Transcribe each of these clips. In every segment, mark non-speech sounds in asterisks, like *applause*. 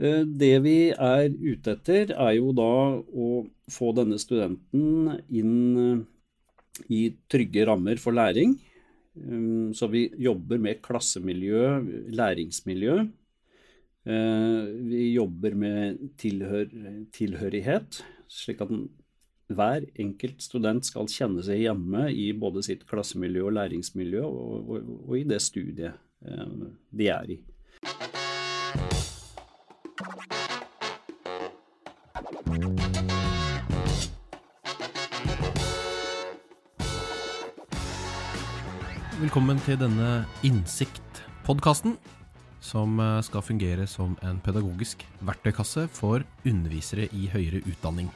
Eh, det vi er ute etter, er jo da å få denne studenten inn eh, i trygge rammer for læring. Um, så vi jobber med klassemiljø, læringsmiljø. Eh, vi jobber med tilhør, tilhørighet, slik at hver enkelt student skal kjenne seg hjemme i både sitt klassemiljø og læringsmiljø, og, og, og i det studiet de er i. Velkommen til denne Innsikt-podkasten, som eh, skal fungere som en pedagogisk verktøykasse for undervisere i høyere utdanning.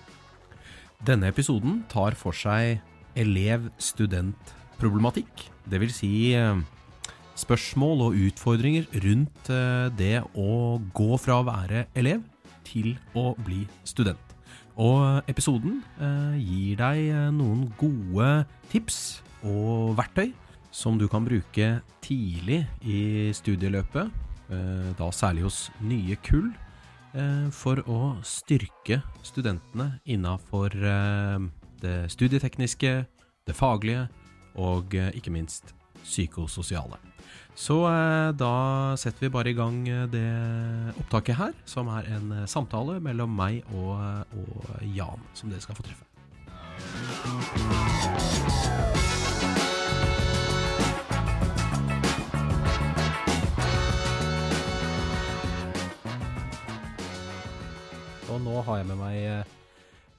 Denne episoden tar for seg elev-student-problematikk, dvs. Si eh, spørsmål og utfordringer rundt eh, det å gå fra å være elev til å bli student. Og episoden gir deg noen gode tips og verktøy som du kan bruke tidlig i studieløpet, eh, da særlig hos nye kull, eh, for å styrke studentene innafor eh, det studietekniske, det faglige og ikke minst psykososiale. Så da setter vi bare i gang det opptaket her, som er en samtale mellom meg og, og Jan, som dere skal få treffe. Nå har jeg med meg eh,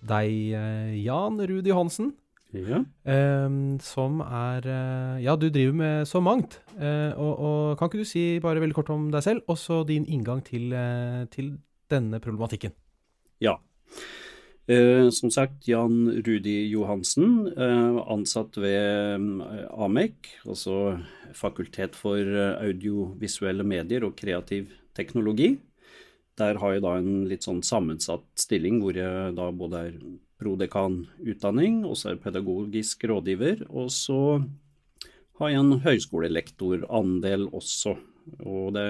deg, eh, Jan Rudi Johansen. Ja. Eh, som er eh, Ja, du driver med så mangt. Eh, og, og, kan ikke du si bare veldig kort om deg selv, og så din inngang til, til denne problematikken? Ja. som sagt, Jan Rudi Johansen, ansatt ved AMEC, altså Fakultet for audiovisuelle medier og kreativ teknologi. Der har jeg da en litt sånn sammensatt stilling hvor jeg da både er prodekanutdanning, og så er pedagogisk rådgiver, og så har jeg en høyskolelektorandel også. Og det,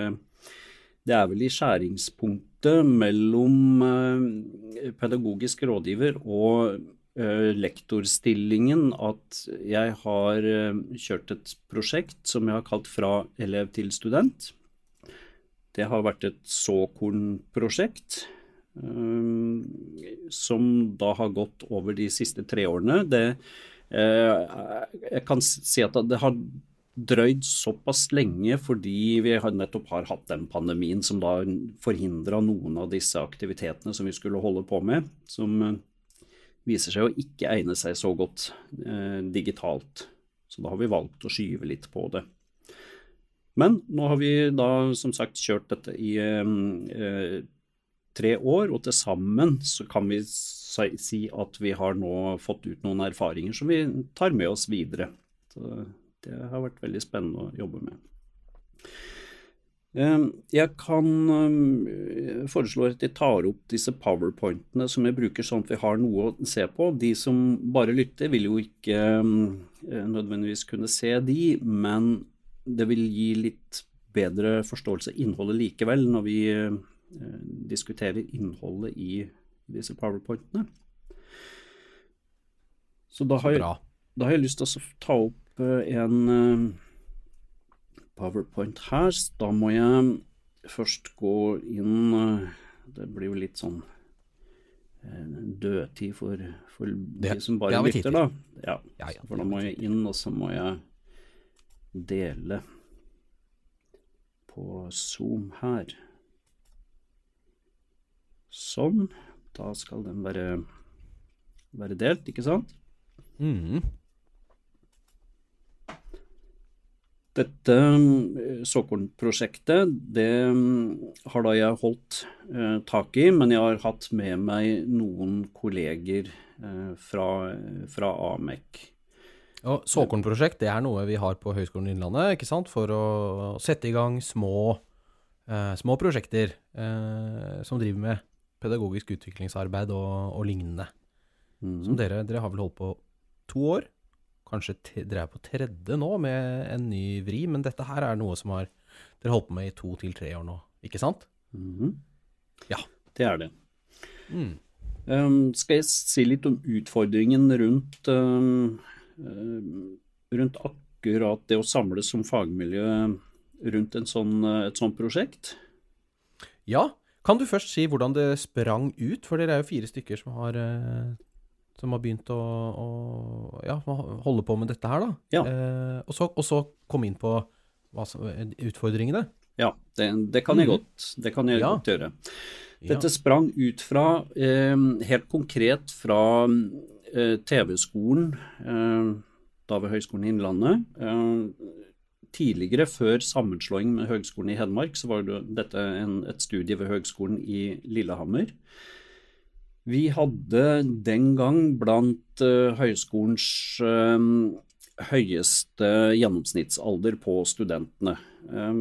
det, er vel i skjæringspunktet mellom eh, pedagogisk rådgiver og eh, lektorstillingen at jeg har eh, kjørt et prosjekt som jeg har kalt Fra elev til student det har vært et såkornprosjekt um, som da har gått over de siste tre årene. Det, uh, jeg kan si at det har drøyd såpass lenge fordi vi nettopp har hatt den pandemien som da forhindra noen av disse aktivitetene som vi skulle holde på med, som uh, viser seg å ikke egne seg så godt uh, digitalt. Så da har vi valgt å skyve litt på det. Men nå har vi da som sagt kjørt dette i eh, tre år, og til sammen så kan vi si at vi har nå fått ut noen erfaringer som vi tar med oss videre. Så det har vært veldig spennende å jobbe med. Jeg kan foreslå at jeg tar opp disse powerpointene som jeg bruker sånn at vi har noe å se på. De som bare lytter vil jo ikke nødvendigvis kunne se de, men det vil gi litt bedre forståelse av innholdet likevel, når vi eh, diskuterer innholdet i disse powerpointene. Så da har, jeg, da har jeg lyst til å ta opp eh, en eh, powerpoint her. Da må jeg først gå inn Det blir jo litt sånn dødtid for, for de som bare lytter, da. Ja. Ja, ja, for da må jeg inn, og så må jeg dele på Zoom her. Sånn. Da skal den være, være delt, ikke sant? Mm. Dette eh, såkornprosjektet, det mm, har da jeg holdt eh, tak i, men jeg har hatt med meg noen kolleger eh, fra, fra AMEC. Og Såkornprosjekt det er noe vi har på Høgskolen Innlandet ikke sant? for å sette i gang små, eh, små prosjekter eh, som driver med pedagogisk utviklingsarbeid og, og lignende. Mm. Som dere, dere har vel holdt på to år? Kanskje dere er på tredje nå med en ny vri, men dette her er noe som har, dere holdt på med i to til tre år nå, ikke sant? Mm. Ja. Det er det. Mm. Um, skal jeg si litt om utfordringen rundt, um, rundt akkurat det å samles som fagmiljø rundt sånn, et sånt prosjekt? Ja. Kan du først si hvordan det sprang ut? For dere er jo fire stykker som har, eh, som har begynt å, å ja, holde på med dette her, da. Ja. Eh, og, så, og så komme inn på som, utfordringene. Ja, det, det kan jeg Mhm. godt, det kan jeg Ja. godt gjøre. Dette sprang ut fra, eh, helt konkret fra eh, TV-skolen eh, da ved Høgskolen i Innlandet. Eh, tidligere, før sammenslåing med Høgskolen i Hedmark, så var det, dette en, et studie ved Høgskolen i Lillehammer. Vi hadde den gang blant eh, høyskolens eh, høyeste gjennomsnittsalder på studentene. Eh,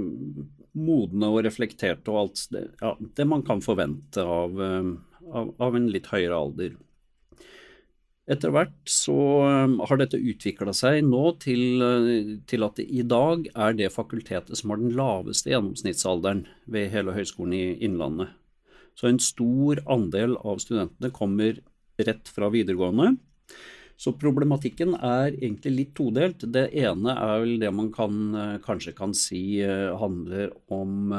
modne og reflekterte og alt det, ja, det man kan forvente av, eh, av, av en litt høyere alder. Etter hvert så um, har dette utvikla seg nå til, uh, til at det i dag er det fakultetet som har den laveste gjennomsnittsalderen ved hele Høgskolen i Innlandet. Så en stor andel av studentene kommer rett fra videregående. Så problematikken er egentlig litt todelt. Det ene er vel det man kan, uh, kanskje kan si uh, handler om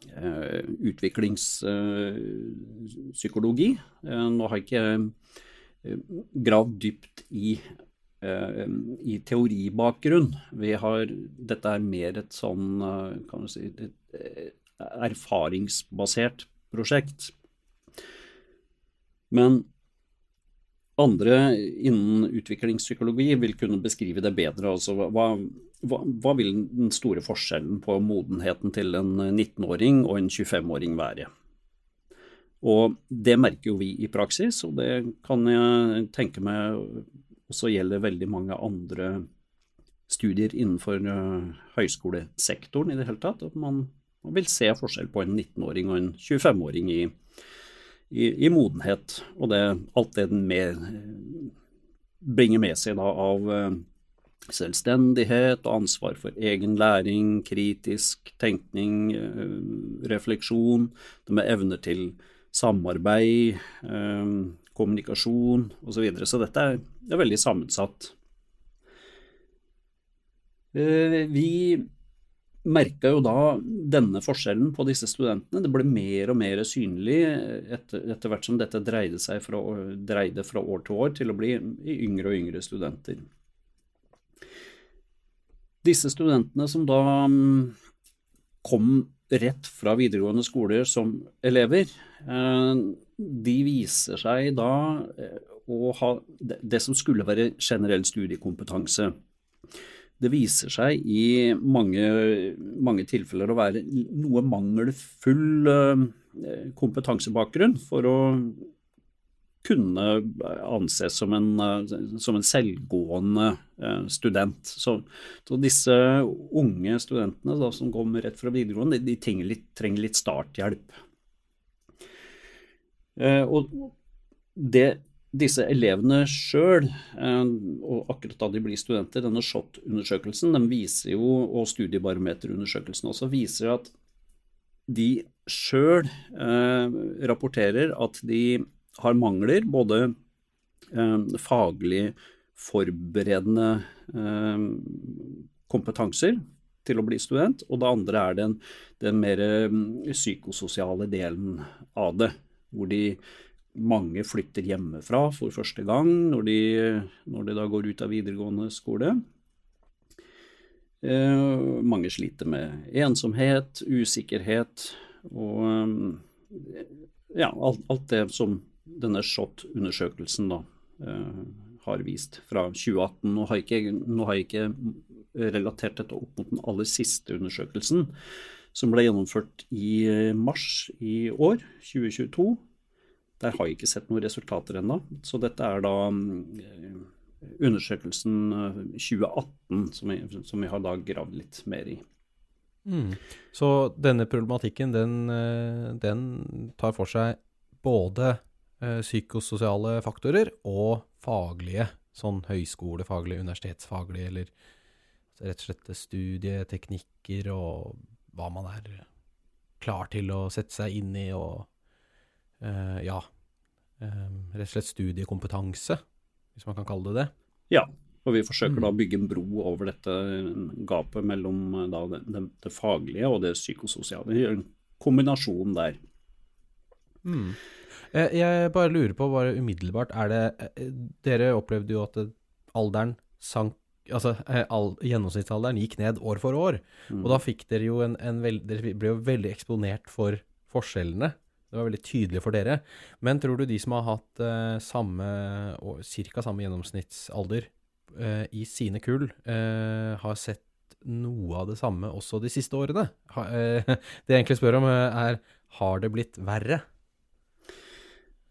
utviklingspsykologi. Nå har jeg ikke gravd dypt i, i teoribakgrunn. Vi har, dette er mer et sånn kan du si, et erfaringsbasert prosjekt. Men andre innen utviklingspsykologi vil kunne beskrive det bedre. Altså, hva, hva, hva vil den store forskjellen på modenheten til en 19-åring og en 25-åring være? Og det merker jo vi i praksis, og det kan jeg tenke meg også gjelder veldig mange andre studier innenfor høyskolesektoren i det hele tatt. At man, vil se forskjell på en 19-åring og en 25-åring i, i, i, modenhet, og det, alt det den med, bringer med seg da av selvstendighet og ansvar for egen læring, kritisk tenkning, refleksjon, det med evner til samarbeid, eh, kommunikasjon osv. Så, videre. så dette er, er veldig sammensatt. Eh, vi merka jo da denne forskjellen på disse studentene. Det ble mer og mer synlig etter, etter hvert som dette dreide seg fra, dreide fra år til år til å bli yngre og yngre studenter. Disse studentene som da kom rett fra videregående skoler som elever, de viser seg da å ha det som skulle være generell studiekompetanse. Det viser seg i mange, mange tilfeller å være noe mangelfull kompetansebakgrunn for å kunne anses som en, som en selvgående student. Så, så, disse unge studentene da, som kommer rett fra videregående, de, de trenger, litt, trenger litt starthjelp. Og det disse elevene sjøl, og akkurat da de blir studenter, denne SHoT-undersøkelsen, den viser jo, og studiebarometerundersøkelsen også, viser at de sjøl eh, rapporterer at de har mangler, både eh, faglig forberedende eh, kompetanser til å bli student, og det andre er den, den mer psykososiale delen av det, hvor de mange flytter hjemmefra for første gang når de, når de da går ut av videregående skole. Eh, mange sliter med ensomhet, usikkerhet og ja, alt, alt det som denne SHoT-undersøkelsen da eh, har vist fra 2018. Nå har, ikke, nå har jeg ikke relatert dette opp mot den aller siste undersøkelsen, som ble gjennomført i mars i år, 2022. Der har jeg ikke sett noen resultater ennå. Så dette er da undersøkelsen 2018 som vi, som vi har da gravd litt mer i. Mm. Så denne problematikken, den, den, tar for seg både psykososiale faktorer og faglige, sånn høyskolefaglige, universitetsfaglige, eller rett og slett studieteknikker og hva man er klar til å sette seg inn i og uh, ja, um, rett og slett studiekompetanse, hvis man kan kalle det det. Ja, og vi forsøker Mm. da å bygge en bro over dette gapet mellom eh, da, det, det, det faglige og det psykososiale. En kombinasjon der. Eh, Jeg bare lurer på, bare umiddelbart, er det eh, Dere opplevde jo at alderen sank Altså eh, all, gjennomsnittsalderen gikk ned år for år. Og da fikk dere jo en, en veld, Dere ble jo veldig eksponert for forskjellene. Det var veldig tydelig for dere. Men tror du de som har hatt eh, samme ca. samme gjennomsnittsalder eh, i sine kull, eh, har sett noe av det samme også de siste årene? Ha, *laughs* det jeg egentlig spør om, er har det blitt verre?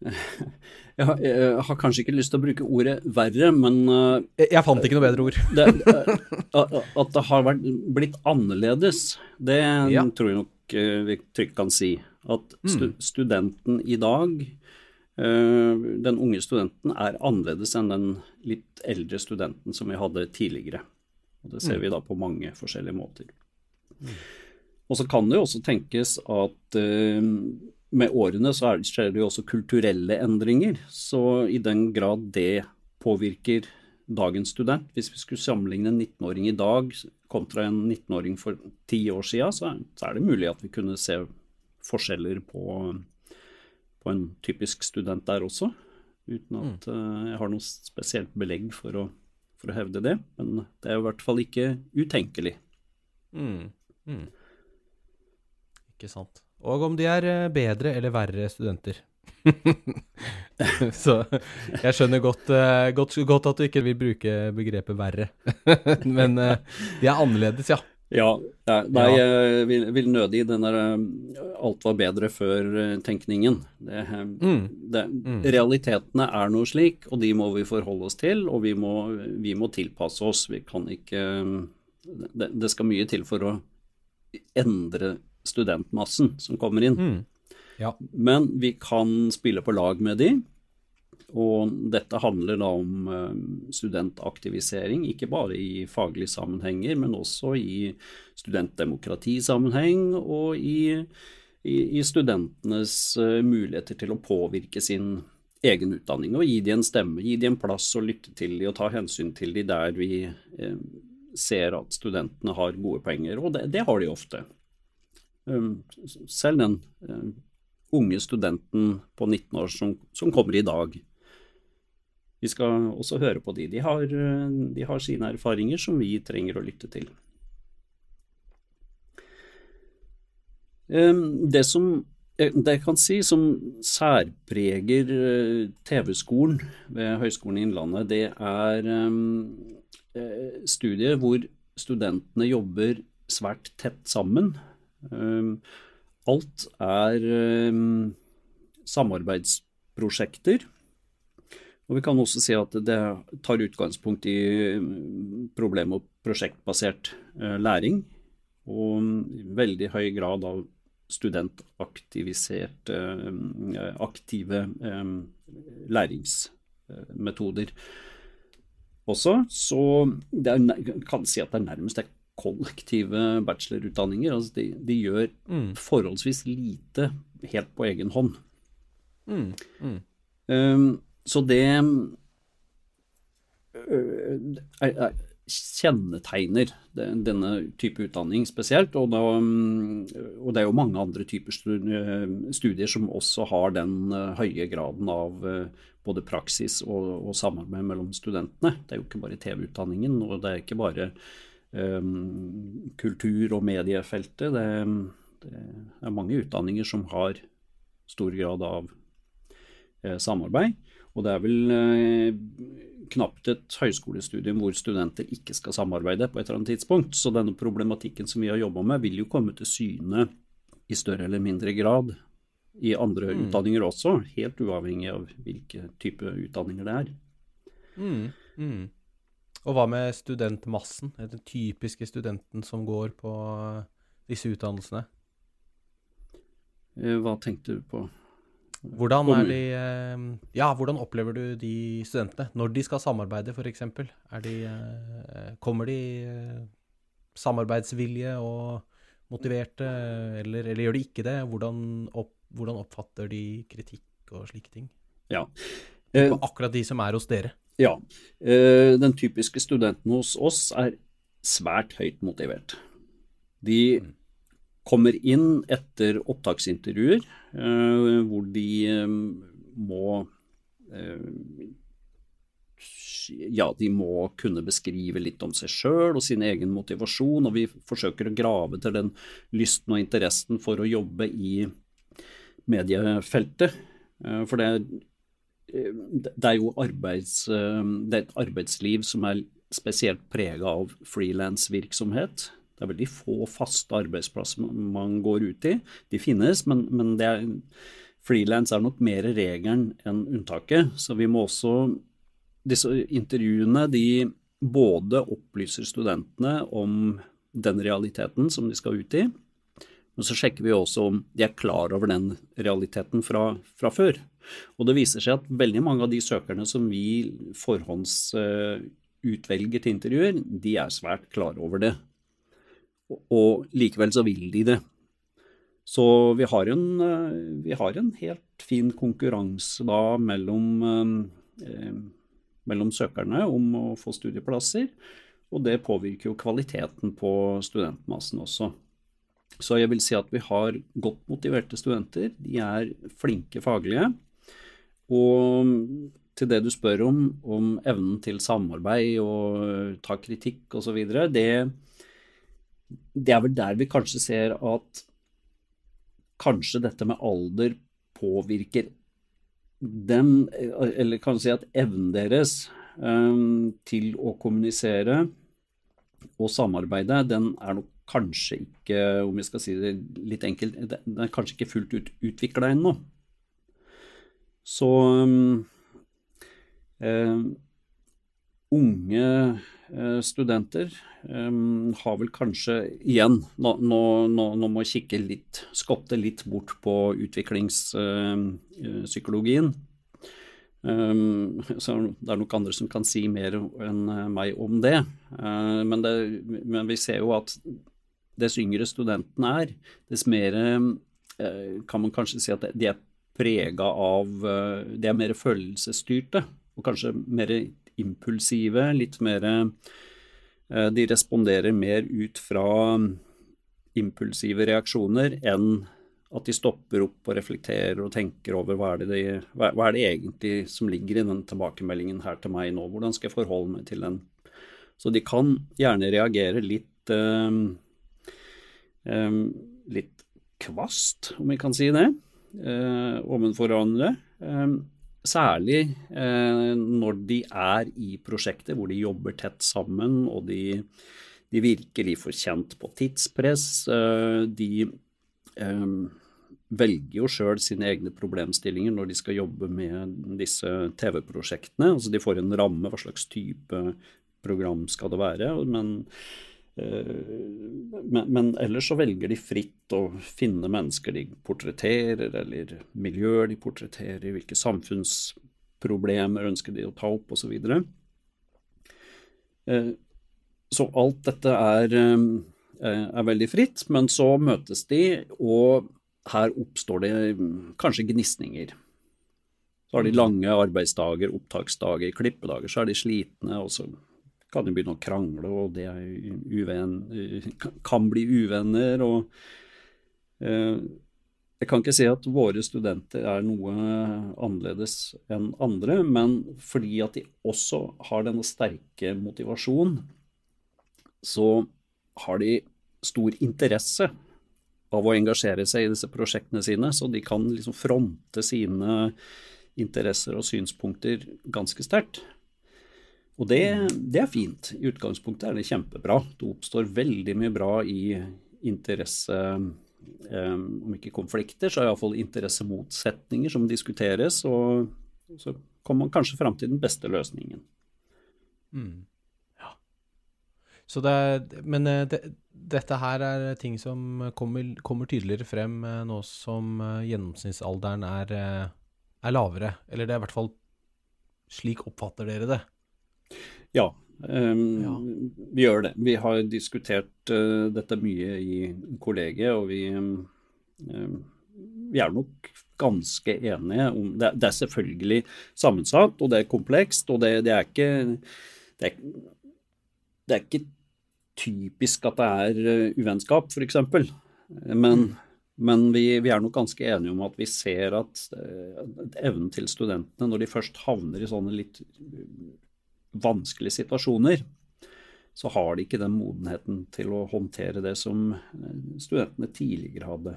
Jeg har, jeg har kanskje ikke lyst til å bruke ordet verre, men eh, Jeg, jeg fant ikke noe bedre ord. det, eh, *laughs* at det har vært, blitt annerledes, det Ja. tror jeg nok eh, vi trygt kan si. At stu, studenten i dag, eh, den unge studenten, er annerledes enn den litt eldre studenten som vi hadde tidligere. Og Det ser vi da på mange forskjellige måter. Og så kan det jo også tenkes at eh, med årene så er, skjer det jo også kulturelle endringer. Så i den grad det påvirker dagens student, hvis vi skulle sammenligne en 19-åring i dag kontra en 19-åring for ti år siden, så, er- det mulig at vi kunne se forskjeller på, på en typisk student der også. Uten at eh, jeg har noe spesielt belegg for å, for å hevde det. Men det er i hvert fall ikke utenkelig. Mm. Mm. Ikke sant. Og om de er eh, bedre eller verre studenter. *laughs* Så jeg skjønner godt, eh, godt, godt at du ikke vil bruke begrepet verre. *laughs* Men eh, de er annerledes, ja. Ja, nei, jeg vil, vil nødig den der alt var bedre før-tenkningen. Det, eh, Mm. Realitetene er noe slik, og de må vi forholde oss til, og vi må, vi må tilpasse oss. Vi kan ikke det, det skal mye til for å endre studentmassen som kommer inn. Mm. Ja. Men vi kan spille på lag med de, og dette handler da om eh, studentaktivisering, ikke bare i faglige sammenhenger, men også i studentdemokratisammenheng og i, i, i studentenes eh, muligheter til å påvirke sin egen utdanning og gi de en stemme, gi de en plass og lytte til de og ta hensyn til de der vi eh, ser at studentene har gode poenger, og det, det har de ofte. Um, selv den eh, unge studenten på 19 år som, som kommer i dag. Vi skal også høre på de. De har, eh, de har sine erfaringer som vi trenger å lytte til. Um, Det som eh, det jeg kan si som særpreger eh, TV-skolen ved Høgskolen i Innlandet, det er um, eh, hvor studentene jobber svært tett sammen. Um, alt er um, samarbeidsprosjekter. Og Vi kan også si at det tar utgangspunkt i um, problem- og prosjektbasert eh, læring. Og i veldig høy grad av studentaktiviserte, um, aktive læringsmetoder også. Så det er, kan si at det er nærmest er kollektive bachelorutdanninger. Altså de, de gjør Mm. forholdsvis lite helt på egen hånd. Mm. Mm. Um, så det uh, er, er, kjennetegner denne type utdanning spesielt. Og, da, um, og det er jo mange andre typer studier som også har den øh, høye graden av både praksis og, og samarbeid mellom studentene. Det er jo ikke bare TV-utdanningen, og det er ikke bare kultur- og mediefeltet. Det, det er mange utdanninger som har stor grad av eh, samarbeid. Og det er vel eh, knapt et høyskolestudium hvor studenter ikke skal samarbeide på et eller annet tidspunkt. Så denne problematikken som vi har jobba med, vil jo komme til syne i større eller mindre grad i andre utdanninger også, helt uavhengig av hvilke type utdanninger det er. Mm. Mm. Og hva med studentmassen? Den typiske studenten som går på eh, disse utdannelsene? Eh, Hva tenkte du på? Hvordan er de eh, Ja, hvordan opplever du de studentene? Når de skal samarbeide, f.eks. Kommer de samarbeidsvilje og motiverte, eller, eller gjør de ikke det? Hvordan opp, hvordan oppfatter de kritikk og slike ting? Ja. Eh, akkurat de som er hos dere? Ja. Eh, den typiske studenten hos oss er svært høyt motivert. De mm. kommer inn etter opptaksintervjuer eh, hvor de eh, må ja, de må kunne beskrive litt om seg sjøl og sin egen motivasjon, og vi forsøker å grave til den lysten og interessen for å jobbe i mediefeltet. For det er, det er jo arbeids, eh, det er et arbeidsliv som er spesielt prega av frilansvirksomhet. Det er veldig få faste arbeidsplasser man går ut i. De finnes, men, men frilans er nok mer regelen enn unntaket. Så vi må også disse intervjuene de både opplyser studentene om den realiteten som de skal ut i, men så sjekker vi også om de er klar over den realiteten fra, fra før. Og det viser seg at veldig mange av de søkerne som vi forhåndsutvelger uh, til intervjuer, de er svært klare over det. Og, likevel så vil de det. Så vi har en, uh, vi har en helt fin konkurranse da mellom uh, mellom søkerne om å få studieplasser, og det påvirker jo kvaliteten på studentmassen også. Så jeg vil si at vi har godt motiverte studenter. De er flinke faglige. Og til det du spør om, om evnen til samarbeid og ta kritikk osv., det, det er vel der vi kanskje ser at kanskje dette med alder påvirker dem, eller kan du si at evnen deres um, til å kommunisere og samarbeide, den er nok kanskje ikke, om jeg skal si det litt enkelt, den er kanskje ikke fullt ut utvikla ennå. Så um, um, unge uh, studenter um, har vel kanskje igjen Nå, nå, nå, må jeg kikke litt, skotte litt bort på utviklingspsykologien. Um, så det er nok andre som kan si mer enn meg om det. Uh, men, det men, vi ser jo at dess yngre studenten er, dess mer uh, kan man kanskje si at de er prega av uh, De er mer følelsesstyrte, og kanskje mer impulsive, litt mer Eh, de responderer mer ut fra impulsive reaksjoner enn at de stopper opp og reflekterer og tenker over hva er, det de, hva er det egentlig som ligger i den tilbakemeldingen her til meg nå, hvordan skal jeg forholde meg til den. Så de kan gjerne reagere litt um, um, litt kvast, om vi kan si det, uh, ovenfor hverandre. Eh, Særlig eh, når de er i prosjektet hvor de jobber tett sammen og de, de virkelig får kjent på tidspress. Eh, de eh, velger jo sjøl sine egne problemstillinger når de skal jobbe med disse TV-prosjektene. Altså de får en ramme, hva slags type program skal det være. men Eh, men, men, ellers så velger de fritt å finne mennesker de portretterer, eller miljøer de portretterer, hvilke samfunnsproblemer ønsker de å ta opp, osv. Så. Eh, så alt dette er, eh, er veldig fritt, men så møtes de, og her oppstår det kanskje gnisninger. Så har de lange arbeidsdager, opptaksdager, klippedager, så er de slitne. og så kan jo begynne å krangle, og det uven, kan bli uvenner. og eh, Jeg kan ikke si at våre studenter er noe annerledes enn andre, men fordi at de også har denne sterke motivasjonen, så har de stor interesse av å engasjere seg i disse prosjektene sine, så de kan liksom fronte sine interesser og synspunkter ganske sterkt. Og det, det, er fint. I utgangspunktet er det kjempebra. Det oppstår veldig mye bra i interesse eh, Om ikke konflikter, så iallfall interessemotsetninger som diskuteres. Og så kommer man kanskje fram til den beste løsningen. Mm. Ja. Så det, men eh, det, dette her er ting som kommer, kommer, tydeligere frem eh, nå som gjennomsnittsalderen er, er lavere. Eller det er i hvert fall slik oppfatter dere det. Ja, um, ja, vi gjør det. Vi har diskutert uh, dette mye i kollegiet, og vi um, vi er nok ganske enige om det, det, er selvfølgelig sammensatt, og det er komplekst, og det, det er ikke det er, det er, ikke typisk at det er uh, uvennskap, f.eks. Men, mm. men vi, vi, er nok ganske enige om at vi ser at uh, evnen til studentene, når de først havner i sånne litt vanskelige situasjoner, så har de ikke den modenheten til å håndtere det som uh, studentene tidligere hadde.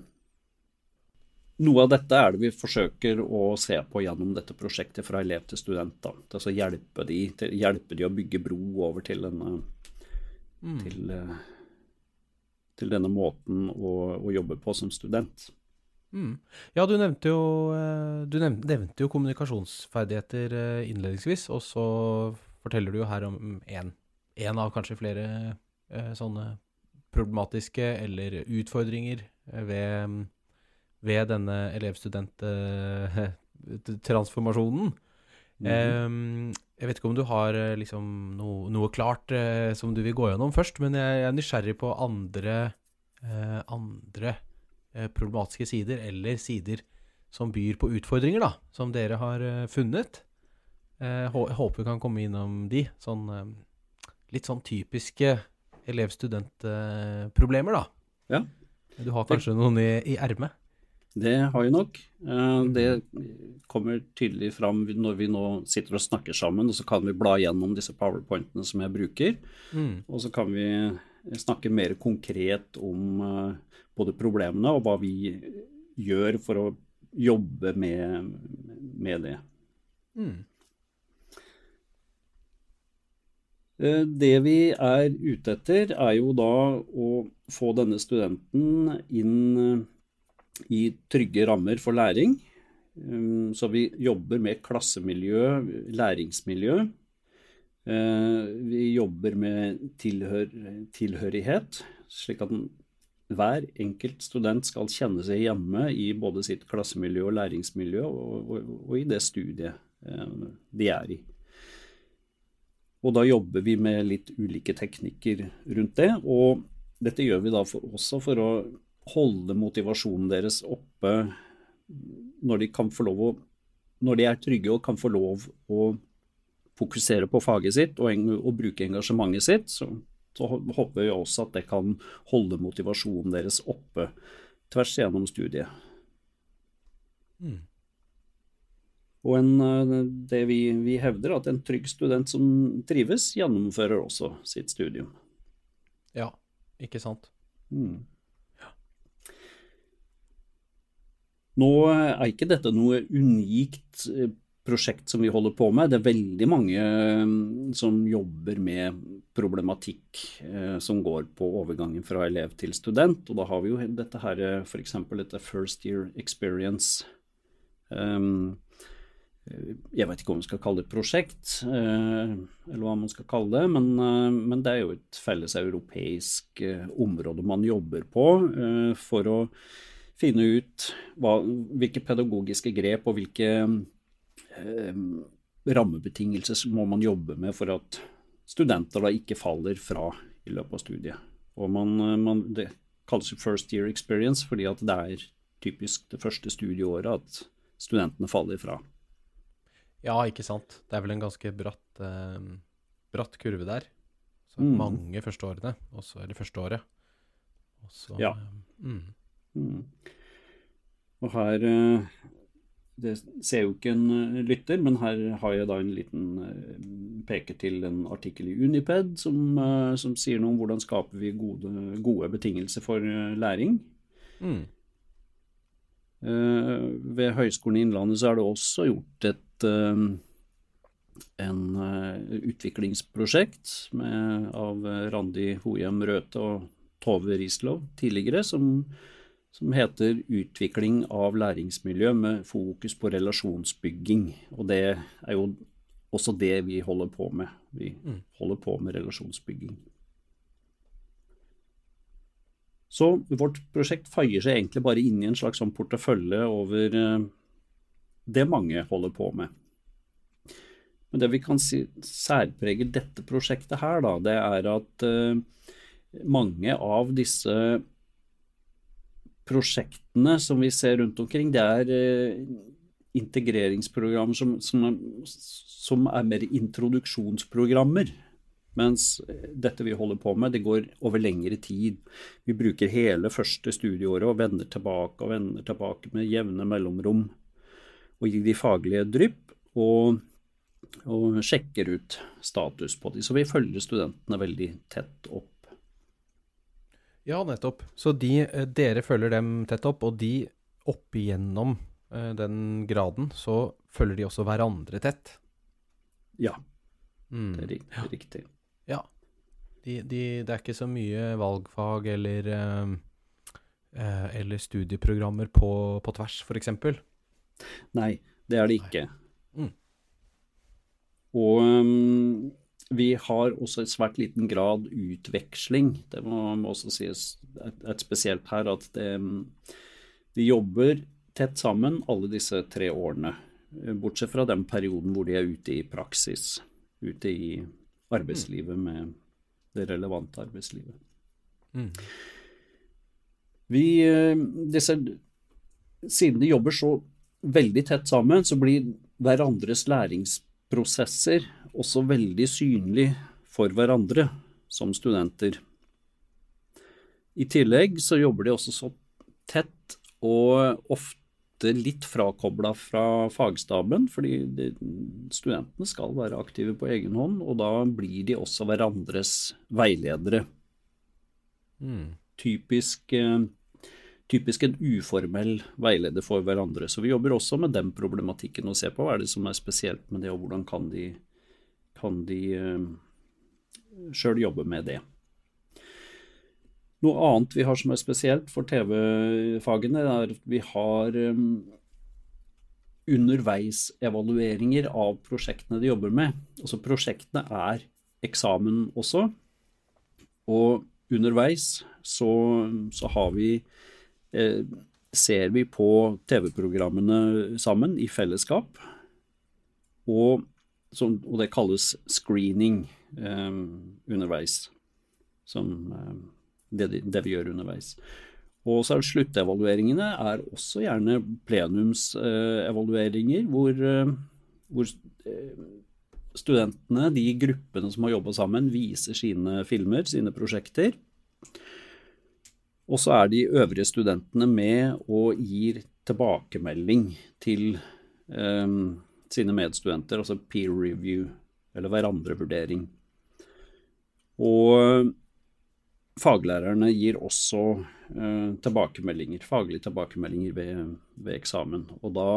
Noe av dette er det vi forsøker å se på gjennom dette prosjektet fra elev til student. Da. Altså hjelpe de, til, hjelpe de å bygge bro over til denne, mm. til, eh, til, denne måten å, å, jobbe på som student. Mm. Ja, du nevnte jo, eh, du nevnte jo kommunikasjonsferdigheter eh, innledningsvis, og så forteller du jo her om én av kanskje flere sånne problematiske eller utfordringer ved ved denne elevstudenttransformasjonen. Mm -hmm. jeg vet ikke om du har eh, liksom, noe, noe, klart uh, som du vil gå gjennom først, men jeg, jeg er nysgjerrig på andre, uh, andre uh, problematiske sider, eller sider som byr på utfordringer, da, som dere har funnet. Jeg håper vi kan komme innom de. Sånn, litt sånn typiske elev-student-problemer, da. Ja. Du har kanskje noen i, i ermet? Det har jeg nok. Eh, det kommer tydelig fram når vi nå sitter og snakker sammen, og så kan vi bla gjennom disse powerpointene som jeg bruker. Mm. Og så kan vi snakke mer konkret om eh, både problemene og hva vi gjør for å jobbe med, med det. Mm. Eh, det vi er ute etter, er jo da å få denne studenten inn i trygge rammer for læring. Um, så vi jobber med klassemiljø, læringsmiljø. Uh, vi jobber med tilhør, tilhørighet, slik at hver enkelt student skal kjenne seg hjemme i både sitt klassemiljø og læringsmiljø, og, og, og i det studiet de er i. Og da jobber vi med litt ulike teknikker rundt det. Og dette gjør vi da for, også for å holde motivasjonen deres oppe når de å Når de er trygge og kan få lov å fokusere på faget sitt og, og bruke engasjementet sitt, så, så, håper vi også at det kan holde motivasjonen deres oppe tvers gjennom studiet. Mm. Og en, det vi, vi, hevder, at en trygg student som trives, gjennomfører også sitt studium. Ja, ikke sant. Mm. Nå er ikke dette noe unikt eh, prosjekt som vi holder på med. Det er veldig mange mm, som jobber med problematikk eh, som går på overgangen fra elev til student. Og da har vi jo dette her eh, f.eks. dette First Year Experience. Um, jeg vet ikke om man skal kalle det et prosjekt, eller hva man skal kalle det, men, men det er jo et felles europeisk område man jobber på for å finne ut hva, hvilke pedagogiske grep og hvilke eh, rammebetingelser må man jobbe med for at studenter da ikke faller fra i løpet av studiet. Og man, man, det kalles first year experience fordi at det er typisk det første studieåret at studentene faller fra. Ja, ikke sant. Det er vel en ganske bratt, eh, bratt kurve der. Så mm. mange første årene, også, eller første året. Også, ja. Eh, mm. Mm. Og her eh, Det ser jo ikke en eh, lytter, men her har jeg da en liten peker til en artikkel i Uniped som, som sier noe om hvordan skaper vi gode, gode betingelser for læring. Mm. Ved Høgskolen i Innlandet så er det også gjort et en utviklingsprosjekt med, av Randi Hohjem Røthe og Tove Rislov tidligere, som som heter 'Utvikling av læringsmiljø med fokus på relasjonsbygging'. Og det er jo også det vi holder på med. Vi mm. holder på med relasjonsbygging. Så vårt prosjekt feier seg egentlig bare inn i en slags sånn portefølje over eh, det mange holder på med. Men det vi kan si særpreger dette prosjektet her, da, det er at uh, mange av disse prosjektene som vi ser rundt omkring, det er uh, integreringsprogrammer som, som, som er mer introduksjonsprogrammer. Mens dette vi holder på med, det går over lengre tid. Vi bruker hele første studieåret og vender tilbake og vender tilbake med jevne mellomrom. Og gir de faglige drypp og, og sjekker ut status på de. Så vi følger studentene veldig tett opp. Ja, nettopp. Så de, eh, dere følger dem tett opp, og de opp igjennom eh, den graden, så følger de også hverandre tett? Ja, Mm. det er riktig. er riktig. Ja. De, de, det er ikke så mye valgfag eller, eh, eller studieprogrammer på, på tvers, f.eks. Nei, det er det ikke. Mm. Og um, vi har også i svært liten grad utveksling. Det må, må også sies et, et spesielt her at det, um, de jobber tett sammen alle disse tre årene. Bortsett fra den perioden hvor de er ute i praksis. Ute i arbeidslivet med det relevante arbeidslivet. Mm. Vi, eh, disse, siden de jobber så veldig tett sammen, så blir hverandres læringsprosesser også veldig synlig for hverandre som studenter. I tillegg så jobber de også så tett og ofte litt frakobla fra fagstaben, fordi de, studentene skal være aktive på egen hånd, og da blir de også hverandres veiledere Mm. typisk, eh, typisk en uformell veileder for hverandre. Så vi jobber også med den problematikken og ser på hva er det som er spesielt med det, og hvordan kan de, kan de uh, sjøl jobbe med det. Noe annet vi har som er spesielt for TV-fagene, er at vi har um, underveisevalueringer av prosjektene de jobber med. Altså Prosjektene er eksamen også. Og underveis så, så har vi eh, Ser vi på TV-programmene sammen i fellesskap. Og, som, og det kalles screening eh, underveis. Som eh, det, det vi gjør underveis. Og så er sluttevalueringene er også gjerne plenumsevalueringer, hvor, eh, hvor eh, studentene, de gruppene som har jobba sammen, viser sine filmer, sine prosjekter. Og så er de øvrige studentene med og gir tilbakemelding til eh, sine medstudenter, altså peer review, eller hverandrevurdering. Og faglærerne gir også eh, tilbakemeldinger, faglige tilbakemeldinger ved, ved eksamen. Og da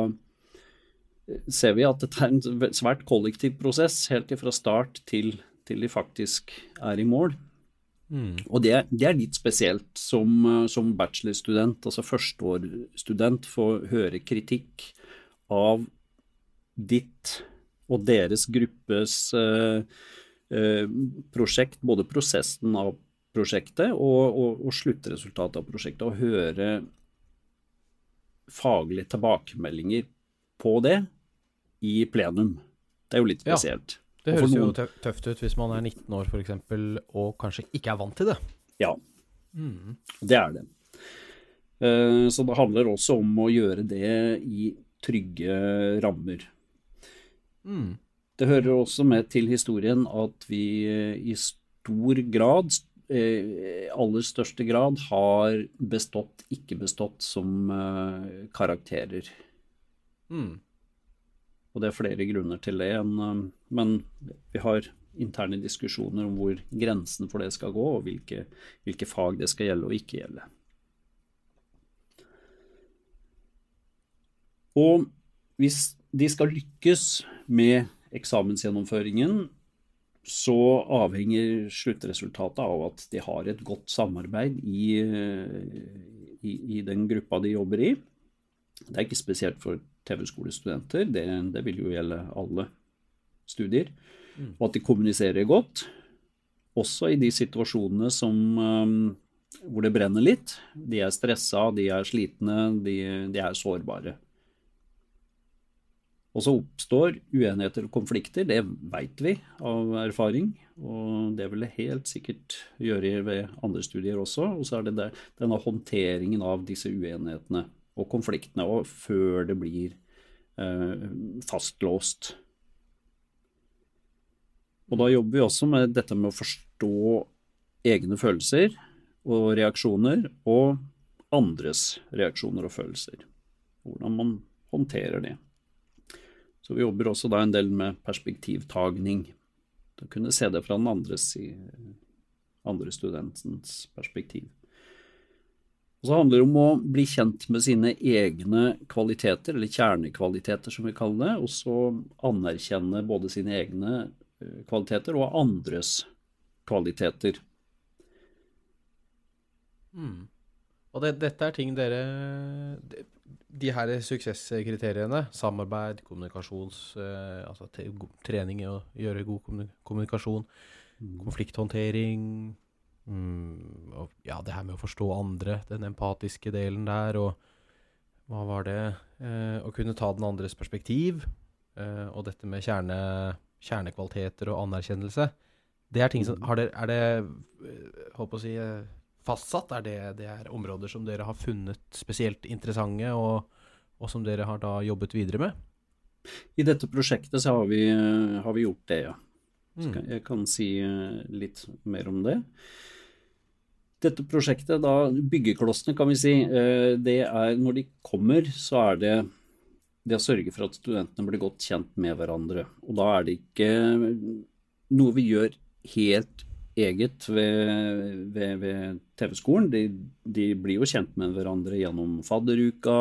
ser vi at dette er en svært kollektiv prosess, helt fra start til, til de faktisk er i mål. Mm. Og det, det er litt spesielt som, eh, som bachelorstudent, altså førsteårsstudent, få høre kritikk av ditt og deres gruppes eh, eh, prosjekt, både prosessen av prosjektet og, og, og sluttresultatet av prosjektet, og høre faglige tilbakemeldinger på det i plenum. Det er jo litt Ja. Det høres noen- jo tøft ut hvis man er 19 år f.eks. og kanskje ikke er vant til det. Ja, Mm. det er det. Eh, Så det handler også om å gjøre det i trygge rammer. Mm. Det hører også med til historien at vi eh, i stor grad, i aller største grad, har bestått, ikke bestått som eh, karakterer. Mm. Og det er flere grunner til det, eh, men vi har interne diskusjoner om hvor grensen for det skal gå, og hvilke, hvilke fag det skal gjelde og ikke gjelde. Og hvis de skal lykkes med eksamensgjennomføringen, så avhenger sluttresultatet av at de har et godt samarbeid i, i, i den gruppa de jobber i. Det er ikke spesielt for TV-skolestudenter, det, det vil jo gjelde alle studier. Og at de kommuniserer godt, også i de situasjonene som, um, hvor det brenner litt. De er stressa, de er slitne, de, de er sårbare. Og så oppstår uenigheter og konflikter, det veit vi av erfaring. Og det vil det helt sikkert gjøre ved andre studier også. Og så er det der, denne håndteringen av disse uenighetene og konfliktene, og før det blir eh, fastlåst. Og da jobber vi også med dette med å forstå egne følelser og reaksjoner, og andres reaksjoner og følelser. Hvordan man håndterer det. Så vi jobber også da en del med perspektivtagning. Da kunne se det fra den andres, andre studentens perspektiv. Og så handler det om å bli kjent med sine egne kvaliteter, eller kjernekvaliteter som vi kaller det, og så anerkjenne både sine egne eh, kvaliteter og andres kvaliteter. Mm. Og det, dette er ting dere de her suksesskriteriene, samarbeid, kommunikasjons... Eh, altså trening i å gjøre god kommunikasjon, mm. konflikthåndtering mm, og Ja, det her med å forstå andre, den empatiske delen der, og hva var det eh, Å kunne ta den andres perspektiv, eh, og dette med kjerne, kjernekvaliteter og anerkjennelse. Det er ting som mm. det, Er det eh, Holdt på å si eh, fastsatt? Er det, det er områder som dere har funnet spesielt interessante, og, og, som dere har da jobbet videre med? I dette prosjektet så har vi, har vi gjort det, ja. Mm. Jeg kan si eh, litt mer om det. Dette prosjektet, da, byggeklossene kan vi si, eh, det er når de kommer, så er det det å sørge for at studentene blir godt kjent med hverandre. Og da er det ikke noe vi gjør helt eget ved, ved, ved TV-skolen. De, de, blir jo kjent med hverandre gjennom fadderuka,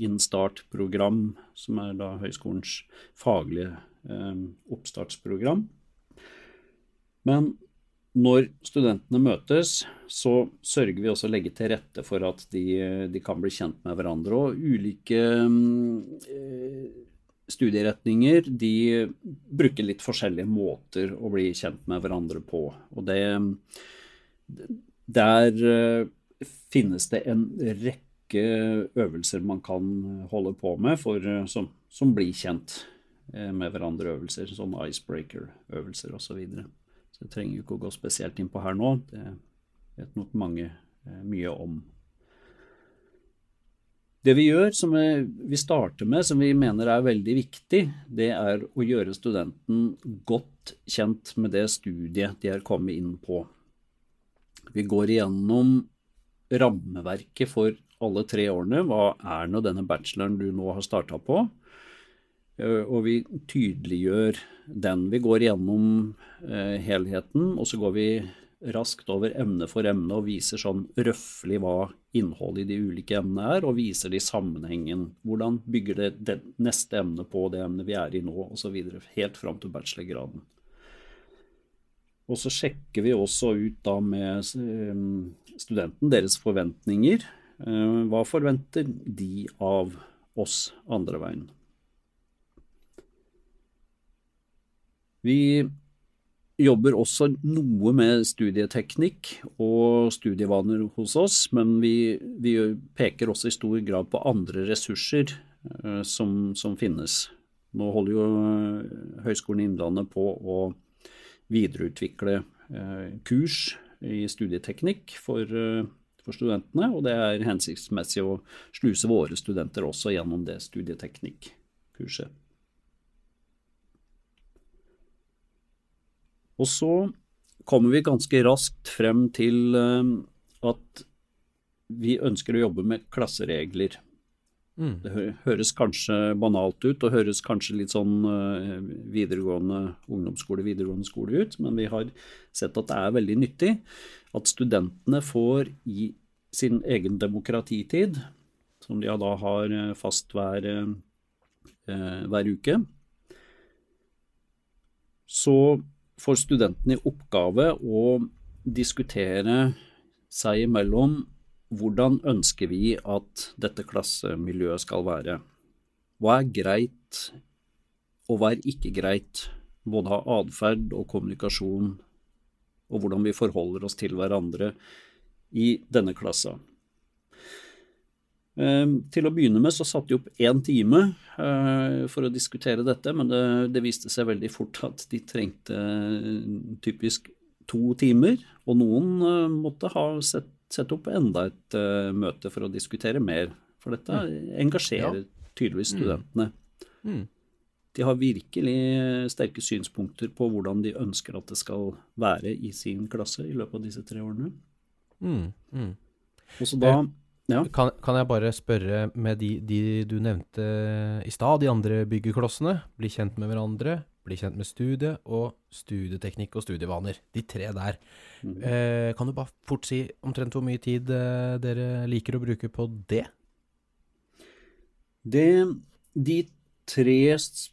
Innstart-program, som er da høyskolens faglige eh, oppstartsprogram. Men når studentene møtes, så sørger vi også å legge til rette for at de, de kan bli kjent med hverandre. Og ulike eh, studieretninger de bruker litt forskjellige måter å bli kjent med hverandre på. Og det Der eh, finnes det en rekke øvelser man kan holde på med for, eh, som, som blir kjent med hverandre-øvelser. Sånn icebreaker-øvelser osv. Så, videre. Så jeg trenger ikke å gå spesielt inn på her nå. Det vet nok mange mye om. Det vi gjør, som vi starter med, som vi mener er veldig viktig, det er å gjøre studenten godt kjent med det studiet de er kommet inn på. Vi går igjennom rammeverket for alle tre årene. Hva er nå denne bacheloren du nå har starta på? Eh, og vi tydeliggjør den. Vi går igjennom eh, helheten, og så går vi raskt over emne for emne og viser sånn røftlig hva innholdet i de ulike emnene er, og viser det i sammenhengen. Hvordan bygger det, det neste emne på det emnet vi er i nå, osv. Helt fram til bachelorgraden. Og så sjekker vi også ut da med eh, studenten deres forventninger. Hva forventer de av oss andre veien? Vi jobber også noe med studieteknikk og studievaner hos oss, men vi, vi peker også i stor grad på andre ressurser uh, som, som, finnes. Nå holder jo eh, Høgskolen Innlandet på å videreutvikle uh, kurs i studieteknikk for, uh, for, studentene, og det er hensiktsmessig å sluse våre studenter også gjennom det studieteknikkurset. Og så kommer vi ganske raskt frem til eh, at vi ønsker å jobbe med klasseregler. Mm. Det høres kanskje banalt ut, og høres kanskje litt sånn eh, videregående ungdomsskole, videregående skole ut, men vi har sett at det er veldig nyttig at studentene får i sin egen demokratitid, som de da har eh, fast hver, hver uke, så får studentene i oppgave å diskutere seg imellom hvordan ønsker vi at dette klassemiljøet skal være. Hva er greit, og hva er ikke greit, både av atferd og kommunikasjon, og hvordan vi forholder oss til hverandre i denne klassa. Eh, til å begynne med så satte de opp én time eh, for å diskutere dette, men det, det, viste seg veldig fort at de trengte typisk to timer. Og noen måtte ha sett, sett opp enda et møte for å diskutere mer, for dette mm. engasjerer tydeligvis mm. studentene. Mm. De har virkelig sterke synspunkter på hvordan de ønsker at det skal være i sin klasse i løpet av disse tre årene. Mm, mm. Og så da ja. Kan, kan, jeg bare spørre med de, de du nevnte i stad, de andre byggeklossene. Bli kjent med hverandre, bli kjent med studiet og studieteknikk og studievaner. De tre der. Mm. Eh, kan du bare fort si omtrent hvor mye tid eh, dere liker å bruke på det? Det De tre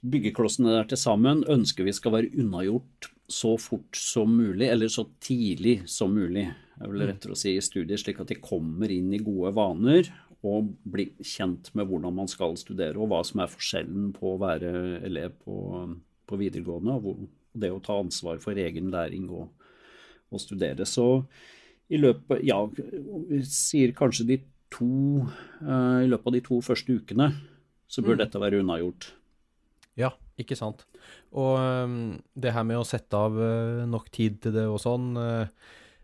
byggeklossene der til sammen ønsker vi skal være unnagjort så fort som mulig, eller så tidlig som mulig er vel rettere å si, i studier, slik at de kommer inn i gode vaner og blir kjent med hvordan man skal studere, og hva som er forskjellen på å være elev på, på videregående og det å ta ansvar for egen læring og, og studere. Så i løpet Ja, vi sier kanskje de to uh, I løpet av de to første ukene så bør mm. dette være unnagjort. Ja, ikke sant. Og um, det her med å sette av uh, nok tid til det og sånn uh,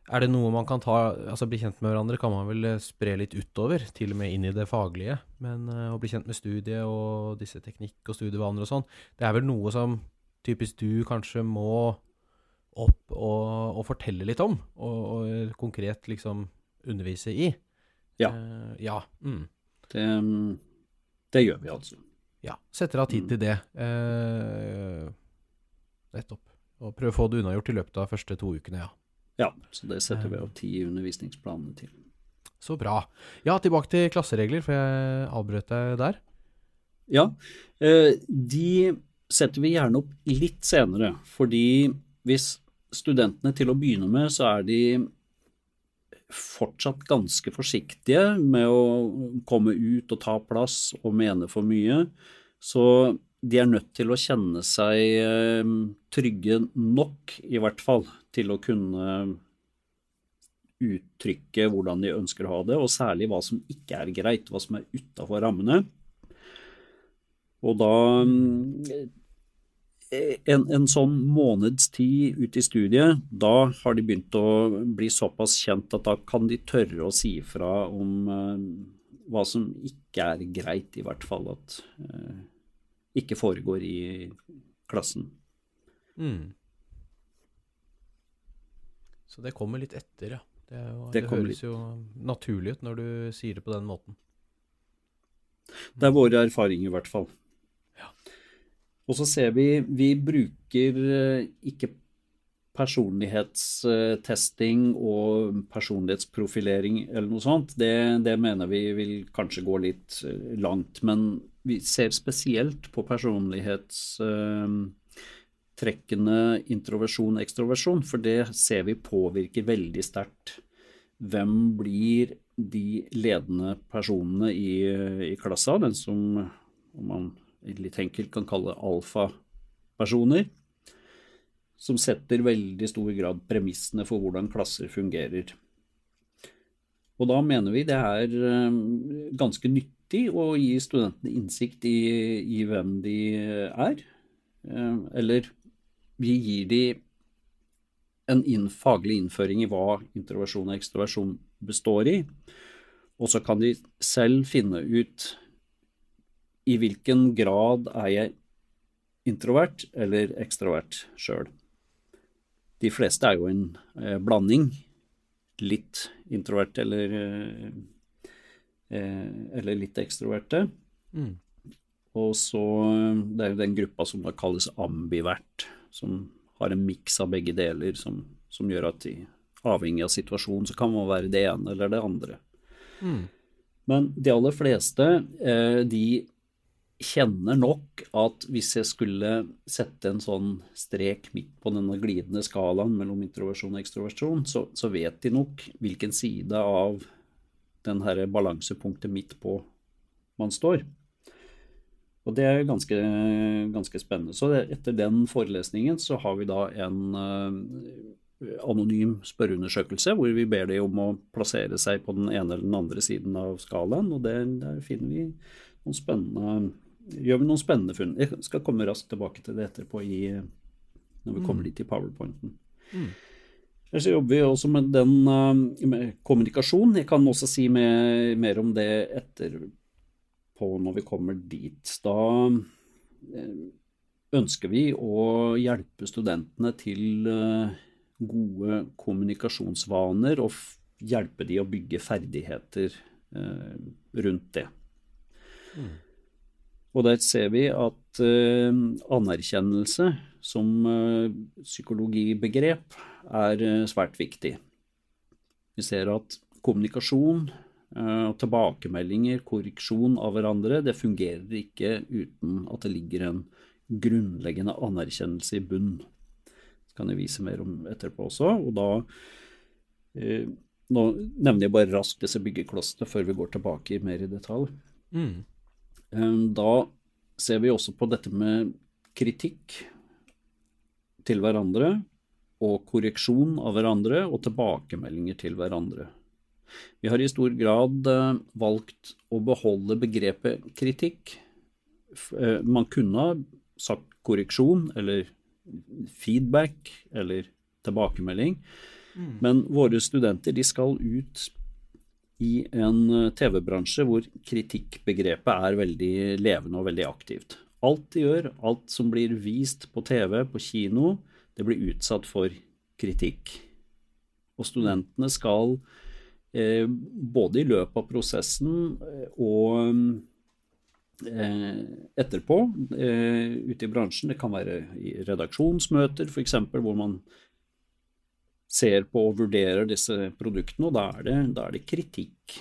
er det noe man kan ta Altså bli kjent med hverandre kan man vel eh, spre litt utover, til og med inn i det faglige. Men uh, å bli kjent med studiet og disse teknikk og studievaner og sånn, det er vel noe som typisk du kanskje må opp og, og fortelle litt om, og, og, konkret liksom undervise i. Ja. Uh, ja. Mm. Det, det, gjør vi altså. Ja. Setter av tid mm. til det. Uh, nettopp. Og prøve å få det unnagjort i løpet av de første to ukene, ja. Ja, så det setter vi av ti undervisningsplanene til. Så bra. Ja, tilbake til klasseregler, for jeg avbrøt deg der. Ja, eh, de setter vi gjerne opp litt senere, fordi hvis studentene til å begynne med, så er de fortsatt ganske forsiktige med å komme ut og ta plass og mene for mye. Så de er nødt til å kjenne seg eh, trygge nok, i hvert fall, til å kunne uttrykke hvordan de ønsker å ha det, og særlig hva som ikke er greit, hva som er utafor rammene. Og da en, en, sånn måneds tid ute i studiet, da har de begynt å bli såpass kjent at da kan de tørre å si fra om uh, hva som ikke er greit, i hvert fall at ikke foregår i klassen. Mm. Så det kommer litt etter, ja. Det, jo, det, det høres litt. jo naturlig ut når du sier det på den måten. Det er våre erfaringer, i hvert fall. Ja. Og så ser vi Vi bruker eh, ikke personlighetstesting og personlighetsprofilering eller noe sånt. Det, det mener vi vil kanskje gå litt eh, langt. Men vi ser spesielt på personlighetstrekkene uh, introversjon og ekstroversjon, for det ser vi påvirker veldig sterkt. Hvem blir de ledende personene i, i klassa, den som om man litt enkelt kan kalle alfapersoner, som setter veldig stor grad premissene for hvordan klasser fungerer. Og da mener vi det er eh, ganske nyttig å gi studentene innsikt i, i hvem de er, eh, eller vi gir de en inn, faglig innføring i hva introversjon og ekstroversjon består i, og så kan de selv finne ut i hvilken grad er jeg introvert eller ekstrovert sjøl. De fleste er jo en eh, blanding. Litt introvert eller, eh eller litt ekstroverte. Mm. Og så Det er jo den gruppa som da kalles ambivert som har en miks av begge deler, som, som, gjør at de, avhengig av situasjonen, så kan man være det ene eller det andre. Mm. Men de aller fleste, eh, de kjenner nok at hvis jeg skulle sette en sånn strek midt på denne glidende skalaen mellom introversjon og ekstroversjon, så, så vet de nok hvilken side av den her balansepunktet midt på man står. Og det er ganske, ganske spennende. Så etter den forelesningen så har vi da en, anonym spørreundersøkelse, hvor vi ber de om å plassere seg på den ene eller den andre siden av skalaen. og Der, der finner vi noen spennende gjør vi noen spennende funn. Jeg skal komme raskt tilbake til det etterpå i, når vi kommer dit i powerpointen. Mm. Så jobber vi også med den med kommunikasjon. Jeg kan også si mer, mer om det etterpå når vi kommer dit. Da ønsker vi å hjelpe studentene til gode kommunikasjonsvaner og hjelpe de å bygge ferdigheter rundt det. Mm. Og der ser vi at anerkjennelse som psykologibegrep er uh, svært viktig. Vi ser at kommunikasjon, tilbakemeldinger, korreksjon av hverandre, det fungerer ikke uten at det ligger en grunnleggende anerkjennelse i bunn. Det kan jeg vise mer om etterpå også. og da Nå nevner jeg bare raskt disse byggeklossene før vi går tilbake mer i detalj. Mm. Da ser vi også på dette med kritikk til hverandre, og korreksjon av hverandre, og tilbakemeldinger til hverandre. Vi har i stor grad eh, valgt å beholde begrepet kritikk. Eh, man kunne ha sagt korreksjon eller feedback eller tilbakemelding, mm. men våre studenter de skal ut i en eh, TV-bransje hvor kritikkbegrepet er veldig levende og veldig aktivt. Alt de gjør, alt som blir vist på TV, på kino, det blir utsatt for kritikk. Og studentene skal eh, både i løpet av prosessen eh, og eh, etterpå ute i bransjen, det kan være i redaksjonsmøter f.eks., hvor man ser på og vurderer disse produktene, og da er det, da er det kritikk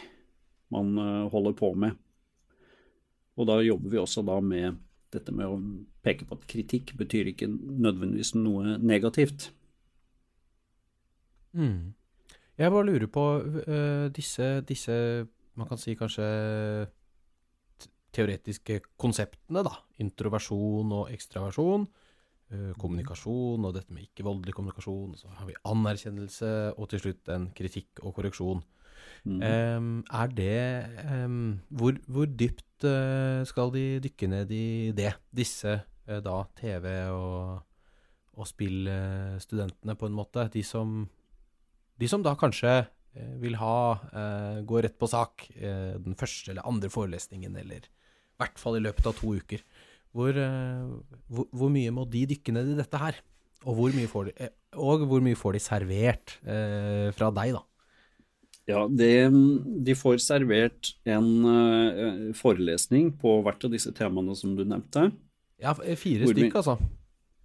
man holder på med. Og da jobber vi også da med dette med å peke på at kritikk betyr ikke nødvendigvis noe negativt. Mm. Jeg bare lurer på uh, disse, disse, man kan si kanskje teoretiske konseptene, da. Introversjon og ekstraversjon. Uh, kommunikasjon og dette med ikke-voldelig kommunikasjon. Så har vi anerkjennelse, og til slutt en kritikk og korreksjon. Mm. Um, er det um, hvor, hvor, dypt uh, skal de dykke ned i det? Disse uh, da TV- og, og spillstudentene, på en måte. De som, de som da kanskje uh, vil ha gå rett på sak den første eller andre forelesningen, eller i hvert fall i løpet av to uker. Hvor, eh, hvor, hvor, mye må de dykke ned i dette her? Og hvor mye får de, eh, og hvor mye får de servert eh, fra deg, da? Ja, det, de får servert en uh, forelesning på hvert av disse temaene som du nevnte. Ja, fire stykk, altså.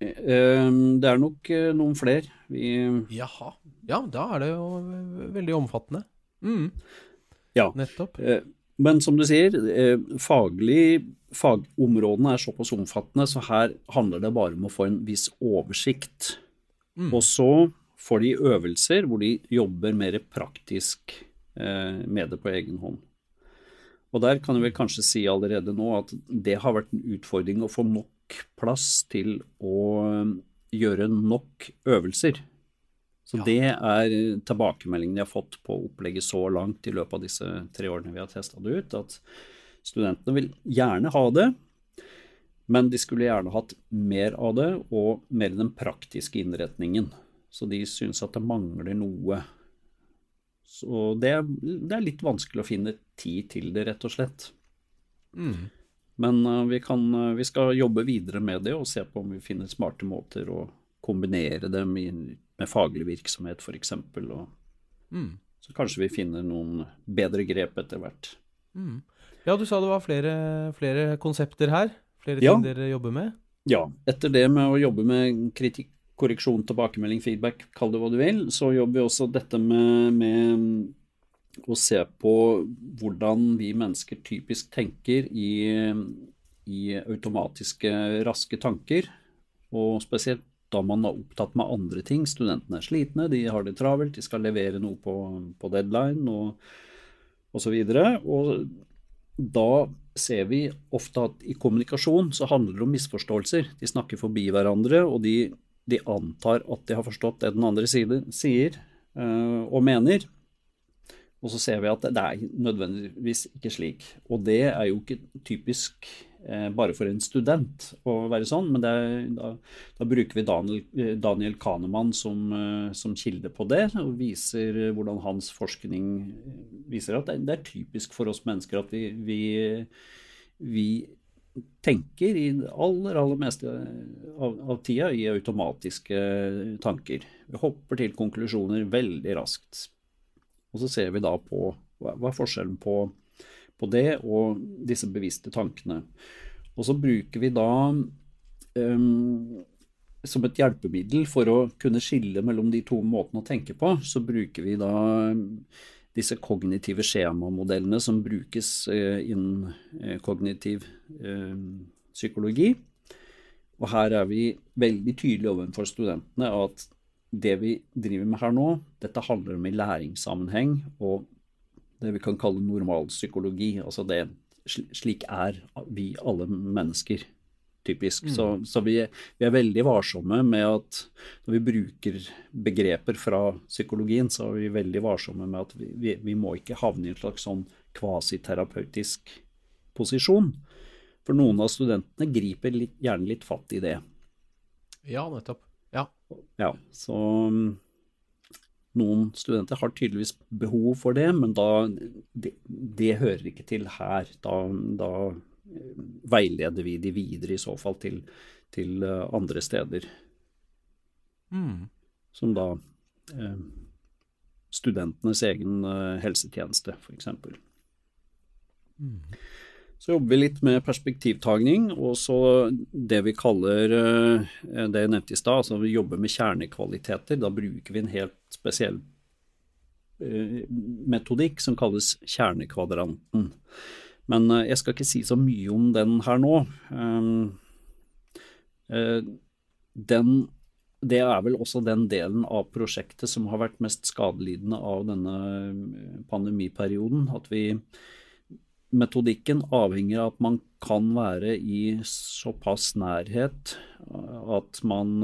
Uh, det er nok noen flere. Vi Jaha. Ja, da er det jo veldig omfattende. Mm. Ja. Nettopp. Men som du sier, faglig fagområdene er såpass omfattende, så her handler det bare om å få en viss oversikt. Mm. Og så får de øvelser hvor de jobber mer praktisk eh, med det på egen hånd. Og der kan jeg vel kanskje si allerede nå at det har vært en utfordring å få nok plass til å eh, gjøre nok øvelser. Så ja. det er tilbakemeldingen jeg har fått på opplegget så langt i løpet av disse tre årene vi har testa det ut. at Studentene vil gjerne ha det, men de skulle gjerne hatt mer av det, og mer den praktiske innretningen. Så de syns at det mangler noe. Så det, det, er litt vanskelig å finne tid til det, rett og slett. Mm. Men uh, vi, kan, uh, vi, skal jobbe videre med det og se på om vi finner smarte måter å kombinere det med, med faglig virksomhet, f.eks. Mm. Så kanskje vi finner noen bedre grep etter hvert. Mm. Ja, du sa det var flere, flere konsepter her. Flere ting ja. dere jobber med? Ja. Etter det med å jobbe med kritikk, korreksjon, tilbakemelding, feedback, kall det hva du vil, så jobber vi også dette med, med å se på hvordan vi mennesker typisk tenker i, i automatiske, raske tanker. Og spesielt da man er opptatt med andre ting. Studentene er slitne, de har det travelt, de skal levere noe på, på deadline og osv. Og, og da ser vi ofte at i kommunikasjon så handler det om misforståelser. De snakker forbi hverandre, og de de antar at de har forstått det den andre siden sier uh, og mener. Og så ser vi at det er nødvendigvis ikke slik. Og det er jo ikke typisk eh, bare for en student å være sånn, men er, da, da, bruker vi Daniel, eh, Daniel Kahneman som, eh, som, kilde på det, og viser hvordan hans forskning viser at det, det er typisk for oss mennesker at vi, vi, vi tenker i aller, aller meste av, av, tida i automatiske tanker. Vi hopper til konklusjoner veldig raskt. Og så ser vi da på hva, hva er forskjellen på, på, det og disse bevisste tankene. Og så bruker vi da um, som et hjelpemiddel for å kunne skille mellom de to måtene å tenke på, så bruker vi da disse kognitive skjemamodellene som brukes eh, innen eh, kognitiv eh, psykologi. Og her er vi veldig tydelige overfor studentene at det vi driver med her nå, dette handler om i læringssammenheng og det vi kan kalle normalpsykologi. Altså det, slik er vi alle mennesker typisk. Mm. Så, så vi, vi, er veldig varsomme med at når vi bruker begreper fra psykologien, så er vi veldig varsomme med at vi, vi, vi må ikke havne i en slags sånn kvasiterapeutisk posisjon. For noen av studentene griper litt, gjerne litt fatt i det. Ja, nettopp. Ja. ja så mm, noen studenter har tydeligvis behov for det, men da det, det hører ikke til her. Da, da veileder vi de videre i så fall til, til eh, andre steder. Mm. Som da eh, studentenes egen eh, helsetjeneste, f.eks. Mm. Så jobber vi litt med perspektivtagning, og så det vi kaller eh, det jeg nevnte i stad, altså vi jobber med kjernekvaliteter. Da bruker vi en helt spesiell metodikk som kalles kjernekvadranten. Men eh, jeg skal ikke si så mye om den her nå. Ehm, eh, den, det er vel også den delen av prosjektet som har vært mest skadelidende av denne eh, pandemiperioden. At vi Metodikken avhenger av at man kan være i såpass nærhet at man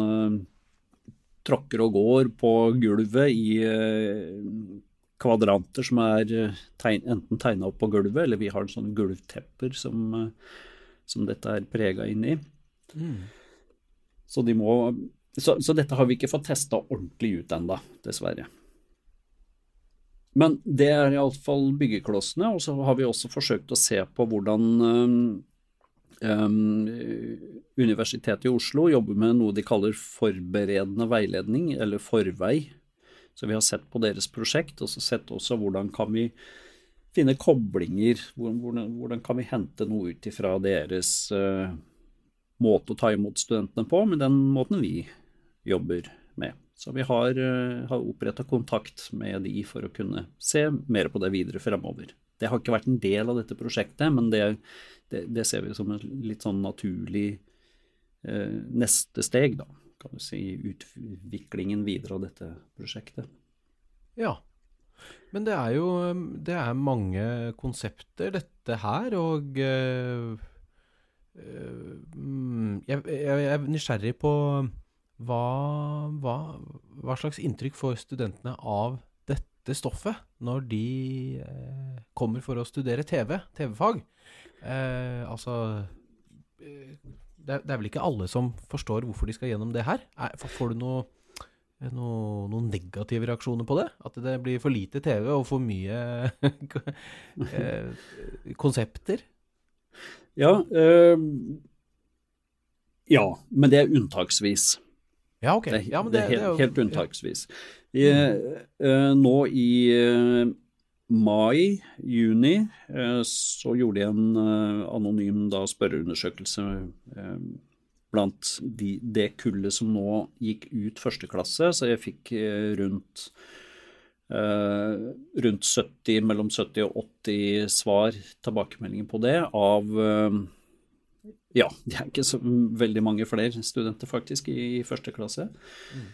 tråkker og går på gulvet i kvadranter som er eh, tegn, enten tegna opp på gulvet, eller vi har sånne gulvtepper som, eh, som dette er prega inn i. Mm. Så, de må, så, så, dette har vi ikke fått testa ordentlig ut ennå, dessverre. Men det er iallfall byggeklossene, og så har vi også forsøkt å se på hvordan um, um, Universitetet i Oslo jobber med noe de kaller forberedende veiledning, eller forvei så vi har sett på deres prosjekt, og så sett også hvordan kan vi finne koblinger, hvordan, hvordan kan vi hente noe ut ifra deres uh, måte å ta imot studentene på, med den måten vi jobber med. Så vi har, uh, har oppretta kontakt med de for å kunne se mer på det videre fremover. Det har ikke vært en del av dette prosjektet, men det, det, det ser vi som en litt sånn naturlig uh, neste steg, da kan du si, utviklingen videre av dette prosjektet. Ja. Men det er jo det er mange konsepter, dette her, og øh, jeg, jeg, er nysgjerrig på hva, hva, hva, slags inntrykk får studentene av dette stoffet når de øh, kommer for å studere TV, TV-fag? altså det er, det vel ikke alle som forstår hvorfor de skal gjennom det her? Er, får du noe, noe, noen negative reaksjoner på det? At det blir for lite TV og for mye *laughs* eh, konsepter? Ja, øh, ja, men det er unntaksvis. Ja, ok. Ja, det, det, er helt, helt unntaksvis. Vi, øh, nå i øh, mai, juni, eh, så gjorde jeg en eh, anonym da, spørreundersøkelse eh, blant de, det kullet som nå gikk ut første klasse, så jeg fikk rundt, rundt 70, mellom 70 og 80 svar, tilbakemeldinger på det, av ja, det er ikke så veldig mange flere studenter faktisk i, første klasse. Mm.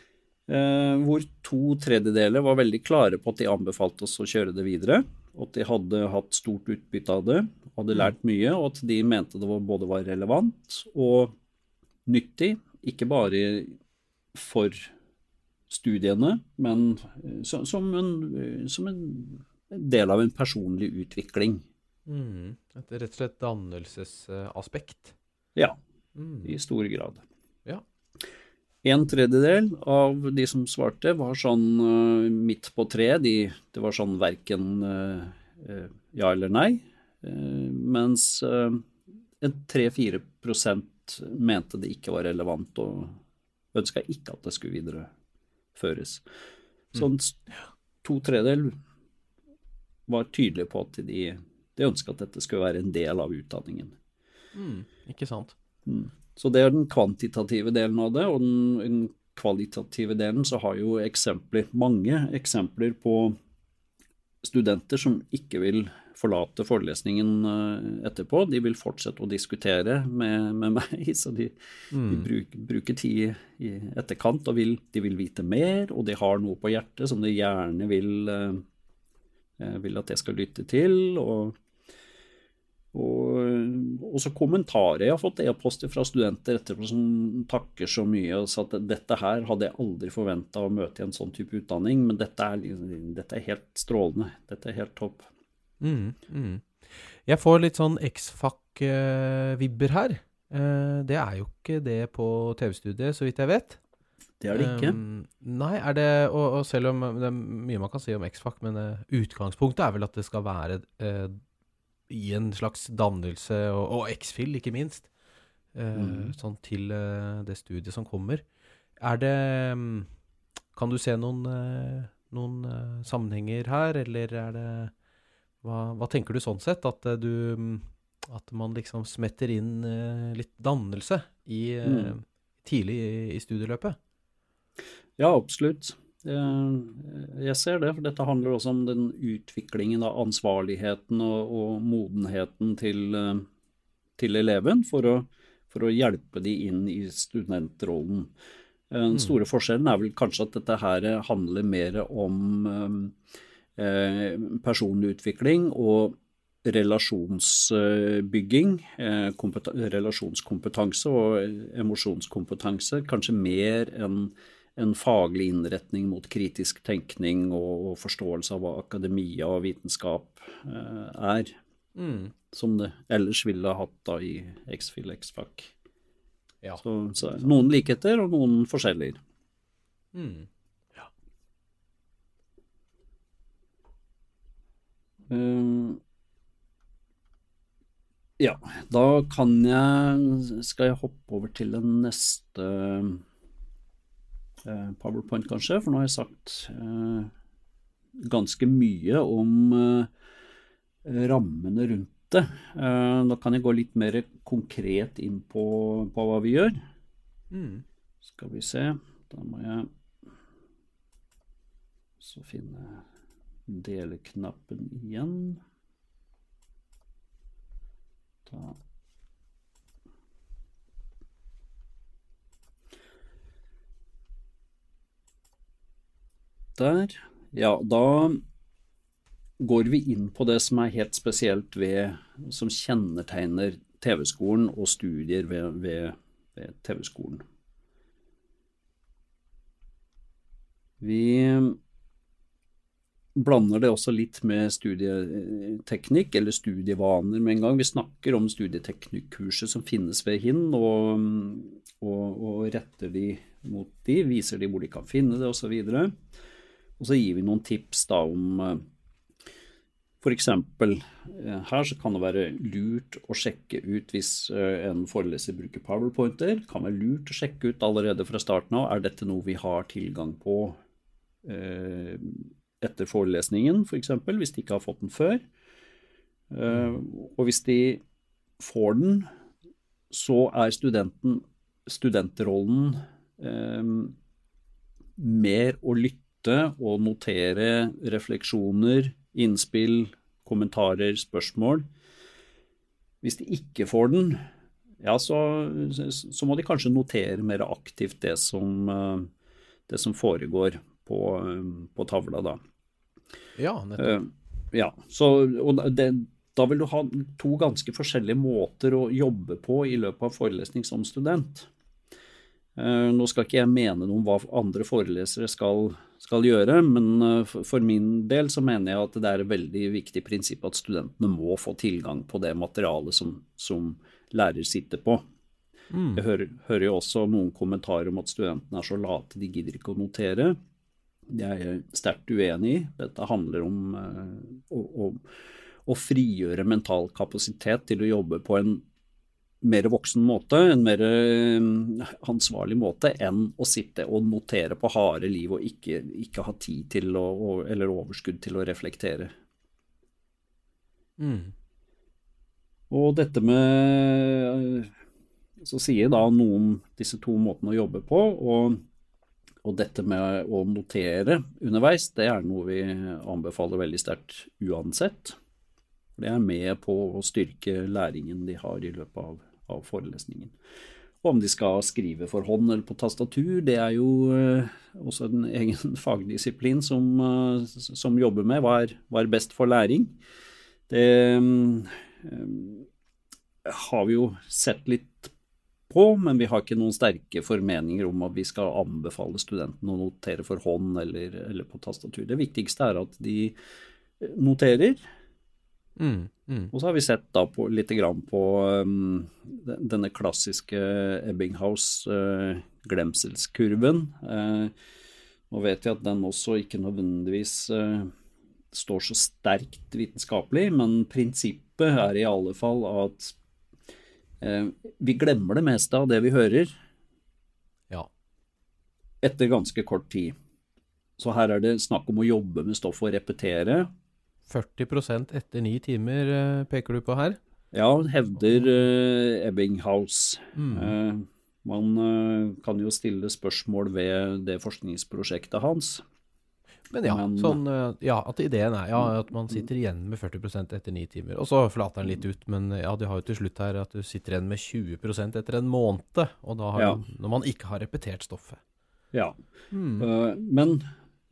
Eh, hvor to tredjedeler var veldig klare på at de anbefalte oss å kjøre det videre. Og at de hadde hatt stort utbytte av det, hadde mm. lært mye, og at de mente det både var relevant og nyttig. Ikke bare for studiene, men som en, som en del av en personlig utvikling. Mm. Et rett og slett dannelsesaspekt. Ja, Mm. i stor grad. En tredjedel av de som svarte, var sånn eh, midt på treet. De, det var sånn verken eh, eh, ja eller nei. Mens en 3-4% mente det ikke var relevant og ønska ikke at det skulle videreføres. Sånn to tredjedel var tydelige på at de, de ønska at dette skulle være en del av utdanningen. Mm. Ikke sant. Så det er den kvantitative delen av det, og den, den kvalitative delen så har jo eksempler, mange eksempler på studenter som ikke vil forlate forelesningen eh, etterpå. De vil fortsette å diskutere med, med *laughs* meg, så de, de bruk, bruker tid i etterkant og vil, de vil vite mer, og de har noe på hjertet som de gjerne vil, eh, eh, vil at jeg skal lytte til. og og også kommentarer. Jeg har fått e-poster fra studenter etterpå som takker så mye og sa at dette her hadde jeg aldri forventa å møte i en sånn type utdanning, men dette er, dette er helt strålende. Dette er helt topp. Mm, mm. Jeg får litt sånn X-Fac-vibber her. Eh, det er jo ikke det på TV-studiet, så vidt jeg vet. Det er det ikke. Um, nei, er det og, og selv om det er mye man kan si om X-Fac, men eh, utgangspunktet er vel at det skal være eh, i en slags dannelse, og, og X-Fill, ikke minst, Mhm. sånn til eh, det studiet som kommer. Er det mm, Kan du se noen, eh, noen sammenhenger her, eller er det hva, hva tenker du sånn sett? At du mm, At man liksom smetter inn litt dannelse i, Mm. tidlig i, i studieløpet? Ja, absolutt. Eh, Jeg ser det, for dette handler også om den utviklingen av ansvarligheten og, og modenheten til, eh, til eleven for å, for å hjelpe de inn i studentrollen. Eh, Den store forskjellen er vel kanskje at dette her handler mer om personlig utvikling og relasjonsbygging, relasjonskompetanse og emosjonskompetanse, kanskje mer enn en faglig innretning mot kritisk tenkning og, og forståelse av hva akademia og vitenskap eh, er, Mm. som det ellers ville hatt da i X-Fill X-Fac. Ja. Så, så noen likheter og noen forskjeller. Mm. Eh, ja, da kan jeg Skal jeg hoppe over til den neste powerpoint, kanskje? For nå har jeg sagt eh, ganske mye om eh, rammene rundt det. Eh, da kan jeg gå litt mer konkret inn på, på hva vi gjør. Mm. Skal vi se, da må jeg så finne deleknappen igjen. Da Der. Ja, da går vi inn på det som er helt spesielt ved Som kjennetegner TV-skolen og studier ved, ved, ved TV-skolen. Vi blander det også litt med studieteknikk eller studievaner med en gang. Vi snakker om studieteknikkurset som finnes ved HIN, og, og, og retter de mot de, viser de hvor de kan finne det osv. Og, og så gir vi noen tips da om F.eks. her så kan det være lurt å sjekke ut hvis eh, en foreleser bruker powerpointer. Det kan være lurt å sjekke ut allerede fra starten av er dette noe vi har tilgang på eh, etter forelesningen, f.eks., for eksempel, hvis de ikke har fått den før. Eh, og hvis de får den, så er studenten, studentrollen eh, mer å lytte og notere refleksjoner, innspill, kommentarer, spørsmål. Hvis de ikke får den, ja, så, så må de kanskje notere mer aktivt det som, eh, det som foregår på, eh, på tavla, da. Ja, nettopp. Eh, ja, så og det, da vil du ha to ganske forskjellige måter å jobbe på i løpet av forelesning som student. Nå skal ikke jeg mene noe om hva andre forelesere skal, skal gjøre, men eh, for, min del så mener jeg at det er et veldig viktig prinsipp at studentene må få tilgang på det materialet som, som lærer sitter på. Mm. Jeg hører, hører jo også noen kommentarer om at studentene er så late, de gidder ikke å notere. Det er jeg sterkt uenig i. Dette handler om eh, å, å, å frigjøre mental kapasitet til å jobbe på en mer voksen måte, en mer eh, ansvarlig måte, enn å sitte og notere på harde liv og ikke, ikke ha tid til å, eller overskudd til å reflektere. Mm. Og dette med Så sier da noen disse to måtene å jobbe på, og, og dette med å notere underveis, det er noe vi anbefaler veldig sterkt uansett. Det er med på å styrke læringen de har i løpet av, av forelesningen. Og om de skal skrive for hånd eller på tastatur, det er jo eh, også en egen *laughs* fagdisiplin som, eh, som jobber med hva er, hva er best for læring. Det eh, har vi jo sett litt på, men vi har ikke noen sterke formeninger om at vi skal anbefale studentene å notere for hånd eller, eller på tastatur. Det viktigste er at de noterer, Mm. Mm. og så har vi sett da på, litt grann på um, denne klassiske Ebbinghaus-glemselskurven. Uh, nå vet jeg at den også ikke nødvendigvis uh, står så sterkt vitenskapelig, men prinsippet er i alle fall at uh, vi glemmer det meste av det vi hører Ja. etter ganske kort tid. Så her er det snakk om å jobbe med stoffet og repetere. 40 etter ni timer eh, peker du på her. Ja, hevder eh, Ebbinghaus. Mm. Eh, man kan jo stille spørsmål ved det forskningsprosjektet hans. Men ja, Men- sånn, ja, at ideen er ja, at man sitter igjen med 40% etter ni timer. Og så flater den litt ut, men ja, du har jo til slutt her at du sitter igjen med 20% etter en måned. Og da har Ja. du, når man ikke har repetert stoffet. Ja. Mm. Men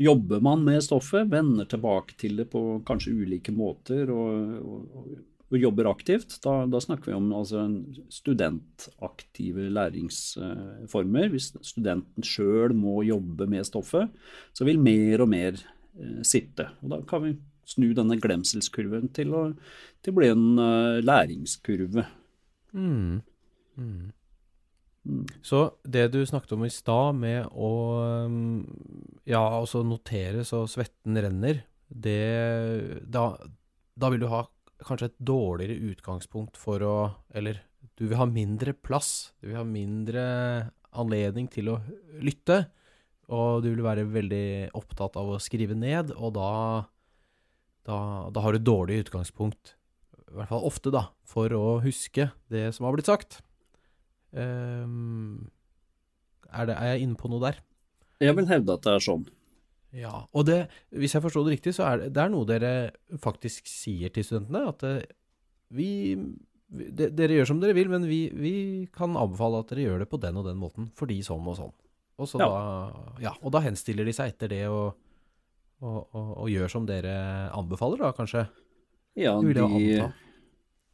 jobber man med stoffet, vender tilbake til det på kanskje ulike måter og, og, og jobber aktivt, da, da snakker vi om altså, studentaktive læringsformer. Hvis studenten sjøl må jobbe med stoffet, så vil mer og mer eh, sitte. Og da kan vi snu denne glemselskurven til å, til å bli en uh, læringskurve. Mm. Mm. Mm. Så det du snakket om i stad med å um, ja, altså notere så svetten renner, det da, da vil du ha kanskje et dårligere utgangspunkt for å Eller du vil ha mindre plass. Du vil ha mindre anledning til å lytte. Og du vil være veldig opptatt av å skrive ned, og da, da, da har du dårlig utgangspunkt, i hvert fall ofte, da, for å huske det som har blitt sagt. Ehm, er, det, er jeg inne på noe der? Jeg vil hevde at det er sånn. Ja, og det, hvis jeg forstår det riktig, så er det, det er noe dere faktisk sier til studentene, at eh, vi, vi de, Dere gjør som dere vil, men vi, vi kan anbefale at dere gjør det på den og den måten, fordi sånn og sånn. Og, så Ja. Da, ja, og da henstiller de seg etter det og, og, og, og gjør som dere anbefaler, da, kanskje? Ja, de.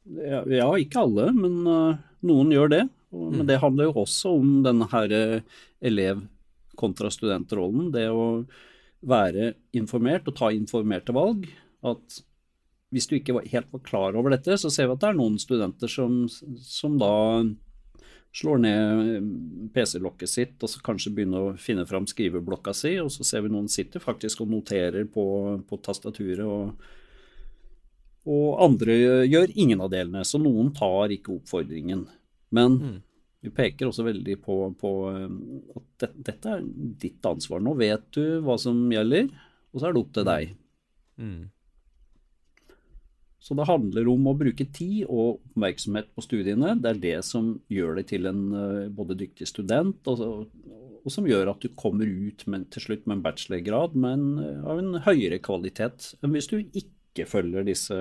Ja, ja, ikke alle, men uh, noen gjør det. Mm. Men det handler jo også om denne her uh, elev kontra studentrollen. Det å være informert og ta informerte valg. At hvis du ikke helt var klar over dette, så ser vi at det er noen studenter som, som da slår ned eh, PC-lokket sitt, og så kanskje begynner å finne fram skriveblokka si, og så ser vi noen sitter faktisk og noterer på, på tastaturet. og og andre gjør ingen av delene, så noen tar ikke oppfordringen. Men Mm. vi peker også veldig på, på um, at det, dette er ditt ansvar. Nå vet du hva som gjelder, og så er det opp til deg. Mm. Så det handler om å bruke tid og oppmerksomhet på studiene. Det er det som gjør deg til en uh, både dyktig student, og, og som gjør at du kommer ut med, til slutt med en bachelorgrad med en, uh, av en høyere kvalitet enn hvis du ikke følger disse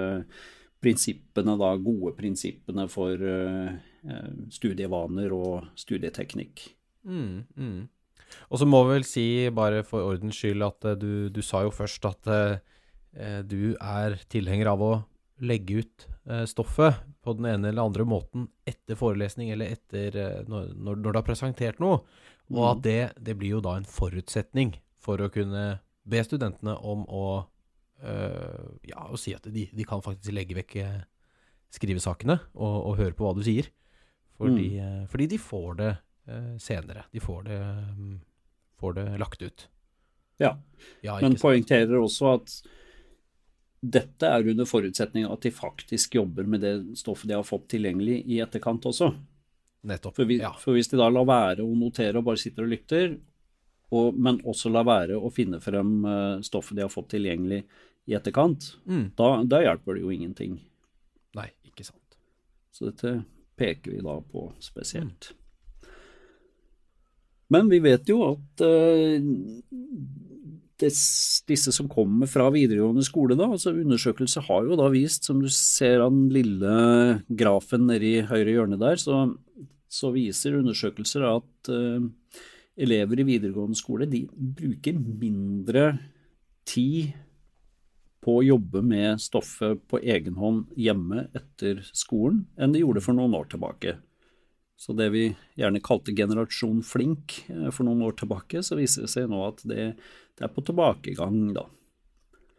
prinsippene, da, gode prinsippene for uh, studievaner og studieteknikk. Mm, mm. Og så må vi vel si, bare for ordens skyld, at eh, du, du sa jo først at eh, eh, du er tilhenger av å legge ut eh, stoffet på den ene eller andre måten etter forelesning eller etter eh, når, når du har presentert noe. Og at det, det blir jo da en forutsetning for å kunne be studentene om å ja, å si at de, de kan faktisk legge vekk eh, skrivesakene og, og høre på hva du sier. Fordi, mm. fordi de får det eh, senere. De får det, mm, får det lagt ut. Ja, Ja, men poengterer også at dette er under forutsetning av at de faktisk jobber med det stoffet de har fått tilgjengelig i etterkant også. Nettopp. For, vi, ja. for hvis de da lar være å notere og bare sitter og lytter, og, men også lar være å finne frem eh, stoffet de har fått tilgjengelig i etterkant, Mm. da, da hjelper det jo ingenting. Nei, ikke sant. Så dette peker vi da på spesielt. Men vi vet jo at uh, des, disse som kommer fra videregående skole, da, altså undersøkelser har jo da vist, som du ser av den lille grafen nede i høyre hjørne der, så, så viser undersøkelser at uh, elever i videregående skole de bruker mindre tid på å jobbe med stoffet på egen hånd hjemme etter skolen enn de gjorde for noen år tilbake. Så det vi gjerne kalte generasjon flink eh, for noen år tilbake, så viser det seg nå at det, det er på tilbakegang, da.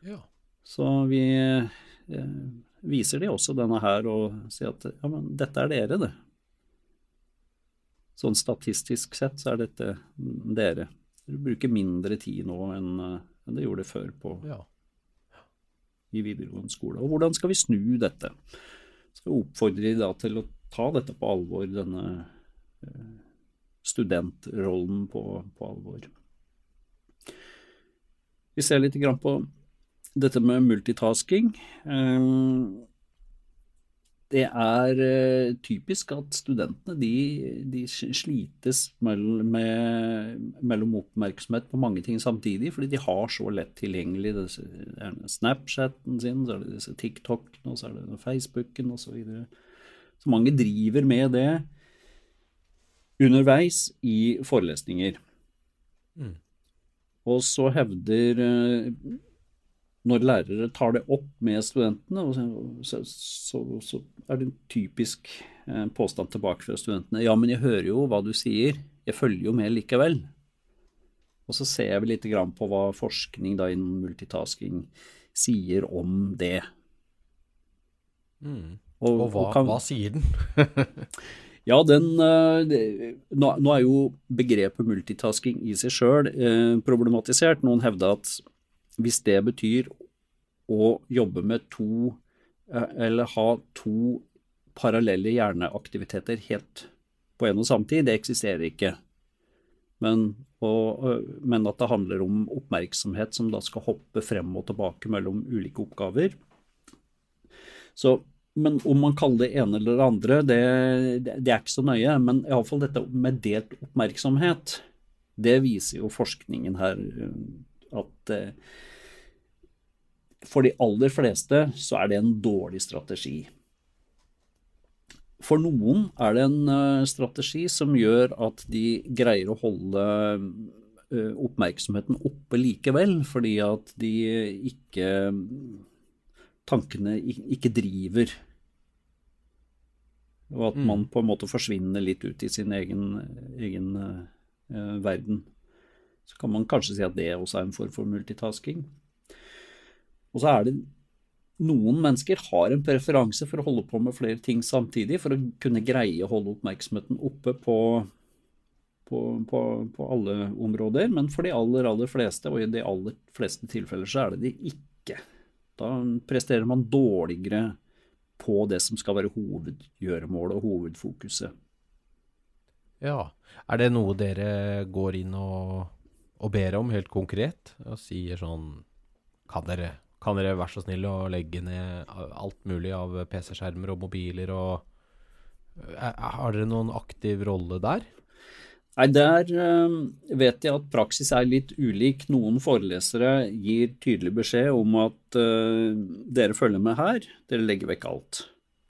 Ja. Så vi eh, viser de også denne her og sier at ja, men dette er dere, det. Sånn statistisk sett så er dette dere. Dere bruker mindre tid nå enn eh, enn det gjorde før på, ja. I videregående skole. Og hvordan skal vi snu dette? Skal vi oppfordre da til å ta dette på alvor, denne eh, studentrollen på, på alvor. Vi ser litt på dette med multitasking. Eh, Det er eh, typisk at studentene de, de slites mell- med, mellom oppmerksomhet på mange ting samtidig, fordi de har så lett tilgjengelig disse, Snapchaten sin, så er det disse TikTokene, og så er det Facebooken osv. Så, videre. så mange driver med det underveis i forelesninger. Mm. Og så hevder eh, Når lærere tar det opp med studentene, så, så, så er det en typisk eh, påstand tilbake fra studentene. Ja, men jeg hører jo hva du sier, jeg følger jo med likevel. Og så ser vi litt grann på hva forskning da innen multitasking sier om det. Mm. Og, Og hva, og kan- hva sier den? *laughs* Ja, den, eh, det- nå, nå er jo begrepet multitasking i seg sjøl eh, problematisert. Noen hevder at hvis det betyr å jobbe med to, eh, eller ha to parallelle hjerneaktiviteter helt på en og samme tid, det eksisterer ikke. Men, og, men at det handler om oppmerksomhet som da skal hoppe frem og tilbake mellom ulike oppgaver. Så, men om man kaller det ene eller det andre, det, det, er ikke så nøye. Men iallfall dette med delt oppmerksomhet, det viser jo forskningen her at eh, for de aller fleste så er det en dårlig strategi. For noen er det en eh, strategi som gjør at de greier å holde eh, oppmerksomheten oppe likevel, fordi at de ikke Tankene ikke driver. Og at man på en måte forsvinner litt ut i sin egen, egen verden. Så kan man kanskje si at det også er en form for multitasking. Og så er det noen mennesker har en preferanse for å holde på med flere ting samtidig, for å kunne greie å holde oppmerksomheten oppe på, på, på, på alle områder. Men for de aller, aller fleste, og i de aller fleste tilfeller, så er det de ikke. Da presterer man dårligere på det som skal være hovedgjøremålet og hovedfokuset. Ja. Er det noe dere går inn og, og ber om helt konkret? Og sier sånn Kan dere, kan dere være så snill å legge ned alt mulig av PC-skjermer og mobiler og er, Har dere noen aktiv rolle der? Nei, Der eh, vet jeg at praksis er litt ulik. Noen forelesere gir tydelig beskjed om at eh, dere følger med her, dere legger vekk alt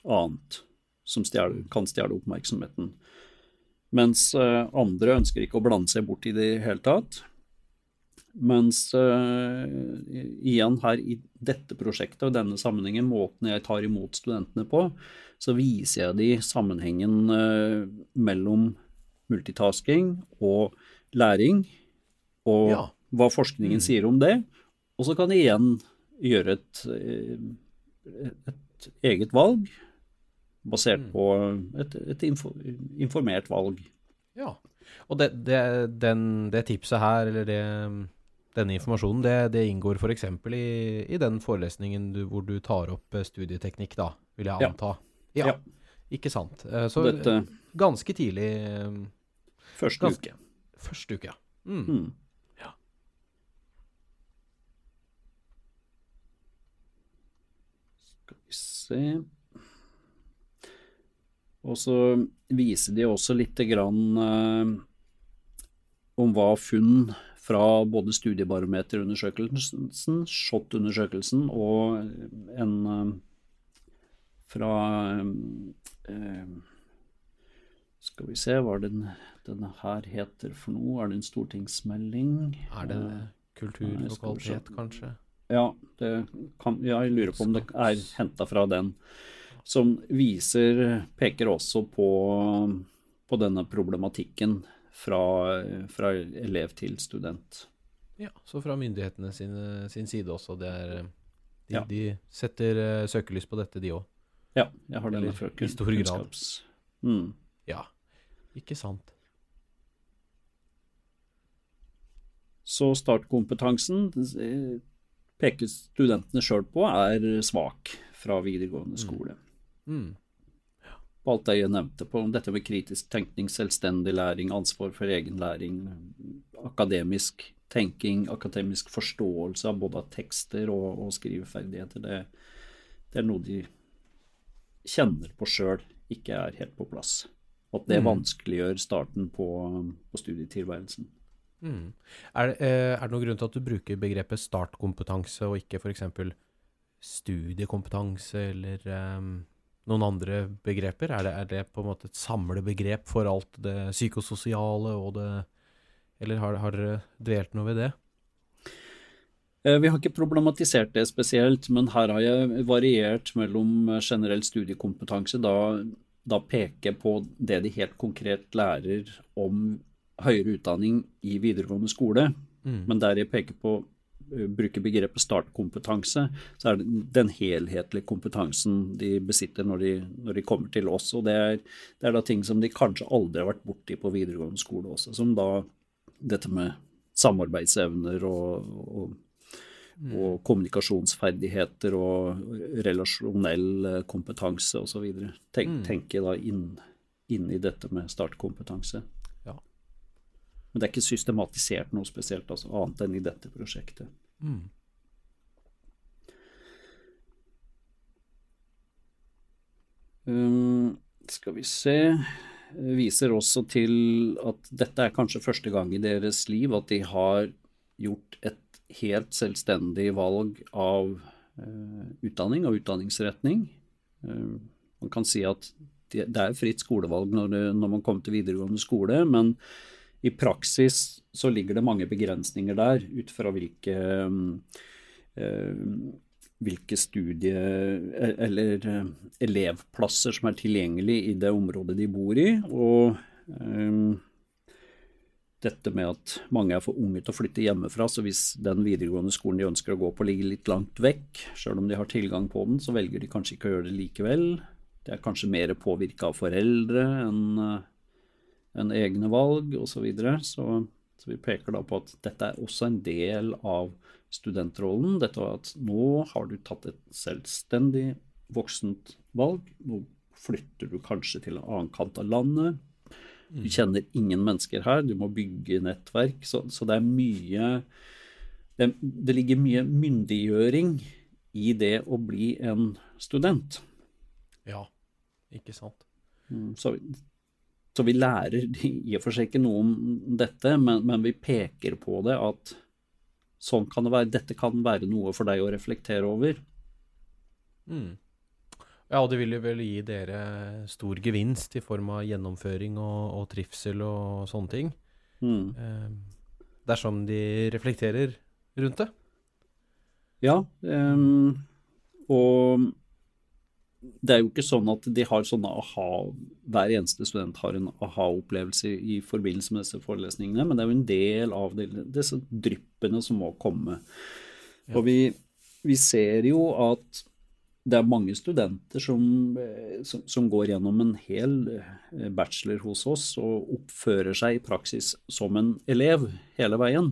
annet som stjeler, kan stjele oppmerksomheten. Mens eh, andre ønsker ikke å blande seg bort i det hele tatt. Mens uh, igjen her i dette prosjektet og denne sammenhengen, måten jeg tar imot studentene på, så viser jeg de sammenhengen uh, mellom multitasking og læring, og ja. hva forskningen mm. sier om det. Og så kan jeg igjen gjøre et, et eget valg basert mm. på et, et informert valg. Ja, og det, det, den, det tipset her, eller det, denne informasjonen, det, det inngår f.eks. I, i den forelesningen du, hvor du tar opp eh, studieteknikk, da, vil jeg anta. Ja. ja. Ikke sant. Eh, så Dette, ganske tidlig eh, Første ganske, uke. Første uke, ja. Mm. Mm. ja. Skal vi se og så viser de også lite grann eh, om hva funn fra både studiebarometerundersøkelsen, SHoT-undersøkelsen og en eh, fra eh, Skal vi se, hva den, denne her heter for noe? Er det en stortingsmelding? Er det kultur og kvalitet, kanskje? Ja, kan, ja, jeg lurer på om det er henta fra den som viser, peker også på, på denne problematikken fra, fra, elev til student. Ja, så fra myndighetene sin, sin side også. Det er, de, ja. de setter uh, søkelys på dette, de òg. Ja, jeg har denne fra I stor grad. Mm. Ja, ikke sant. Så startkompetansen eh, peker studentene sjøl på er svak fra videregående mm. skole. Mm. Mm. På alt det jeg nevnte, på dette med kritisk tenkning, selvstendig læring, ansvar for egen læring, akademisk tenking, akademisk forståelse av både tekster og, og skriveferdigheter, det, det, er noe de kjenner på sjøl ikke er helt på plass. At det mm. vanskeliggjør starten på, på studietilværelsen. Mm. Er, eh, er, det noen grunn til at du bruker begrepet startkompetanse og ikke f.eks. studiekompetanse eller um noen andre begreper? Er det, er det, på en måte et samlebegrep for alt det psykososiale og det Eller har, har dere dvelt noe ved det? Eh, vi har ikke problematisert det spesielt, men her har jeg variert mellom generell studiekompetanse, da, da peker på det de helt konkret lærer om høyere utdanning i videregående skole, mm. men der jeg peker på Eh, bruker begrepet startkompetanse, så er det den helhetlige kompetansen de besitter når de, når de kommer til oss. Og det er, det er, da ting som de kanskje aldri har vært borti på videregående skole også, som da dette med samarbeidsevner og, og, mm. og kommunikasjonsferdigheter og relasjonell eh, kompetanse osv. Tenk, mm. Tenke da inn, inn i dette med startkompetanse. Men det er ikke systematisert noe spesielt, altså, annet enn i dette prosjektet. Mm. Um, skal vi se Viser også til at dette er kanskje første gang i deres liv at de har gjort et helt selvstendig valg av uh, utdanning og utdanningsretning. Uh, man kan si at det, det er fritt skolevalg når, det, når man kommer til videregående skole, men i praksis så ligger det mange begrensninger der ut fra hvilke, eh, hvilke studie- eller eh, elevplasser som er tilgjengelig i det området de bor i. Og eh, dette med at mange er for unge til å flytte hjemmefra, så hvis den videregående skolen de ønsker å gå på ligger litt langt vekk, sjøl om de har tilgang på den, så velger de kanskje ikke å gjøre det likevel. Det er kanskje mer påvirka av foreldre enn enn egne valg osv. Så, videre. så Så vi peker da på at dette er også en del av studentrollen. Dette at nå har du tatt et selvstendig voksent valg. Nå flytter du kanskje til en annen kant av landet. Du mm. kjenner ingen mennesker her, du må bygge nettverk. Så, så det er mye det, det, ligger mye myndiggjøring i det å bli en student. Ja, ikke sant. Mm, så så vi lærer *laughs* i og for seg ikke noe om dette, men, men vi peker på det at sånn kan det være, dette kan være noe for deg å reflektere over. Mm. Ja, og det vil jo vel gi dere stor gevinst i form av gjennomføring og, og trivsel og sånne ting. Mm. Eh, dersom de reflekterer rundt det. Ja, um, og det er jo ikke sånn at de har sånne aha Hver eneste student har en aha-opplevelse i forbindelse med disse forelesningene, men det er jo en del av det, disse dryppene som må komme. Og vi, vi ser jo at det er mange studenter som, eh, som, som, går gjennom en hel eh, bachelor hos oss og oppfører seg i praksis som en elev hele veien.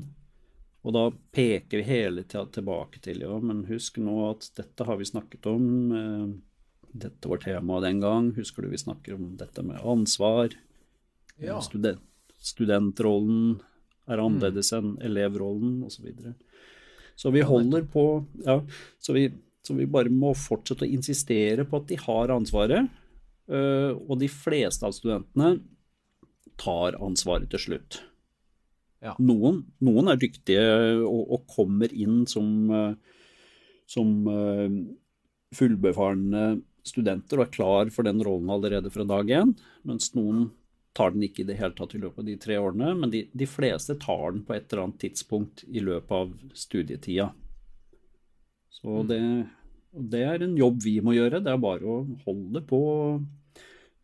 Og da peker vi hele tida tilbake til ja, men husk nå at dette har vi snakket om. Dette var temaet den gang. Husker du vi snakker om dette med ansvar? Ja. Student, studentrollen er annerledes enn elevrollen, osv. Så, så vi holder på Ja, så vi, så vi bare må fortsette å insistere på at de har ansvaret. øh, og de fleste av studentene tar ansvaret til slutt. Ja. Noen, noen er dyktige og, og kommer inn som, øh, som øh, fullbefarne studenter og er klar for den rollen allerede fra dag én, mens noen tar den ikke i det hele tatt i løpet av de tre årene, men de, de fleste tar den på et eller annet tidspunkt i løpet av studietida. Så det, det er en jobb vi må gjøre. Det er bare å holde på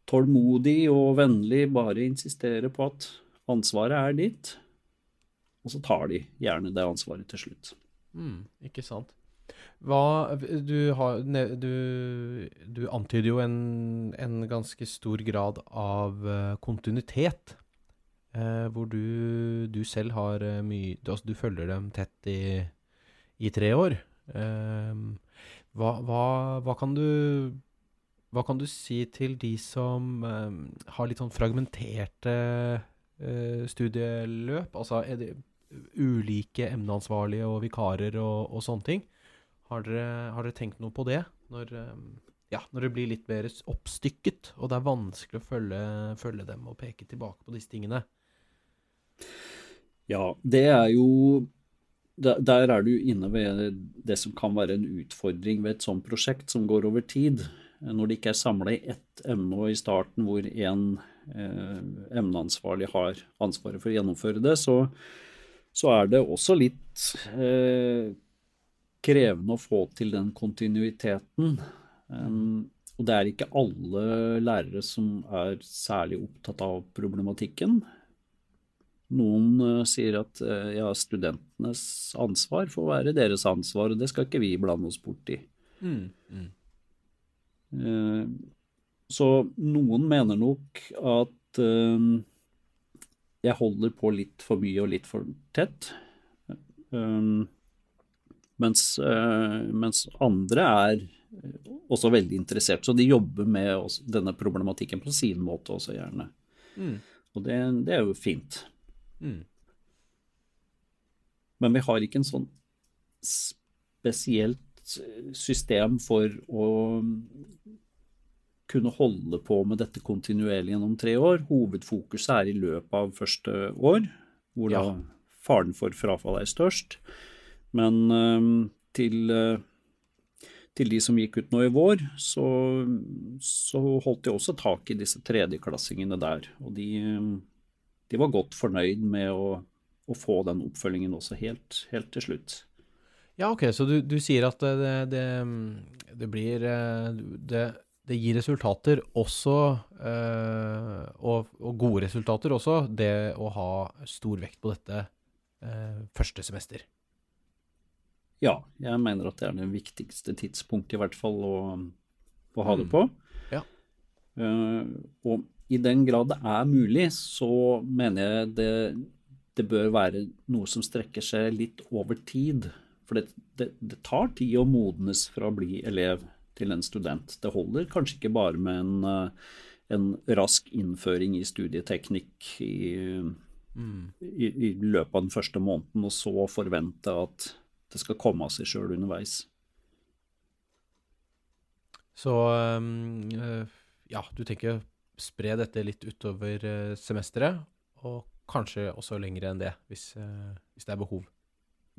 tålmodig og vennlig, bare insistere på at ansvaret er ditt, og så tar de gjerne det ansvaret til slutt. Mm, ikke sant. Hva Du, har, du, du antyder jo en, en ganske stor grad av eh, kontinuitet. eh, hvor du, du selv har eh, mye altså, du følger dem tett i, i tre år. Eh, hva, hva, hva kan du Hva kan du si til de som eh, har litt sånn fragmenterte eh, studieløp? Altså er det ulike emneansvarlige og vikarer og, og sånne ting? Har dere, har dere tenkt noe på det? Når, eh, ja, når det blir litt mer oppstykket, og det er vanskelig å følge, følge dem og peke tilbake på disse tingene. Ja, det er jo der, er du inne ved det som kan være en utfordring ved et sånt prosjekt som går over tid. Når det ikke er samla i ett emne og i starten hvor én eh, emneansvarlig har ansvaret for å gjennomføre det, så, så er det også litt eh, krevende å få til den kontinuiteten. Um, og det er ikke alle lærere som er særlig opptatt av problematikken. Noen uh, sier at uh, ja, studentenes ansvar får være deres ansvar, og det skal ikke vi blande oss bort i. Uh, Så noen mener nok at eh, jeg holder på litt for mye og litt for tett. Um, mens, eh, mens andre er også veldig interessert, så de jobber med denne problematikken på sin måte også gjerne. Mm. Og det, det er jo fint. Mm. Men vi har ikke en sånn spesielt system for å kunne holde på med dette kontinuerlig gjennom tre år. Hovedfokuset er i løpet av første år, hvor Ja. da faren for frafall er størst. Men eh, til, eh, til de som gikk ut nå i vår, så, så holdt de også tak i disse tredjeklassingene der. Og de, eh, de var godt fornøyd med å, å få den oppfølgingen også helt, helt til slutt. Ja, ok, så du, du sier at det, det, det blir eh, det, det gir resultater også, eh, og, og gode resultater også, det å ha stor vekt på dette eh, første semester. Ja, jeg mener at det er det viktigste tidspunktet i hvert fall å, å ha det på. Ja. Uh, og i den grad det er mulig, så mener jeg det, det bør være noe som strekker seg litt over tid. For det, det, det tar tid å modnes fra å bli elev til en student. Det holder kanskje ikke bare med en, eh, en rask innføring i studieteknikk i, i, i løpet av den første måneden, og så forvente at det skal komme av seg sjøl underveis. Så um, eh, ja, du tenker å spre dette litt utover eh, semesteret, og kanskje også lenger enn det, hvis, eh, hvis det er behov.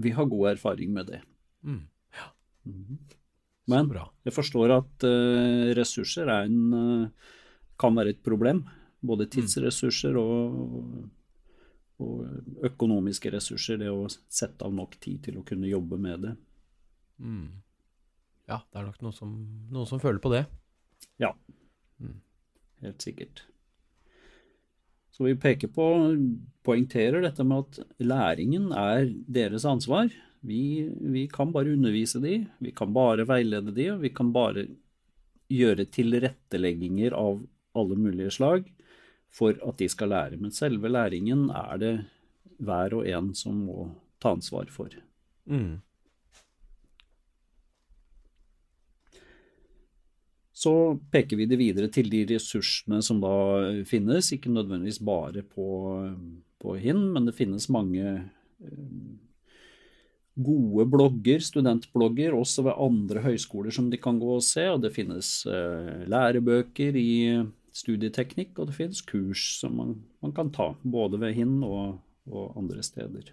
Vi har god erfaring med det. Mm. Men Så Men jeg forstår at ressurser er en, kan være et problem. Både tidsressurser og, og økonomiske ressurser, det å sette av nok tid til å kunne jobbe med det. Mm. Ja, det er nok noen som, noen som føler på det. Ja, helt sikkert. Så vi peker på, poengterer dette med at læringen er deres ansvar. Vi, vi kan bare undervise de, vi kan bare veilede de, og vi kan bare gjøre tilrettelegginger av alle mulige slag for at de skal lære. Men selve læringen er det hver og en som må ta ansvar for. Mm. Så peker vi det videre til de ressursene som da finnes, ikke nødvendigvis bare på, på HIN, men det finnes mange eh, gode blogger, studentblogger, også ved andre høyskoler som de kan gå og se. Og det finnes eh, lærebøker i studieteknikk, og det finnes kurs som man, man kan ta, både ved HIN og, og andre steder.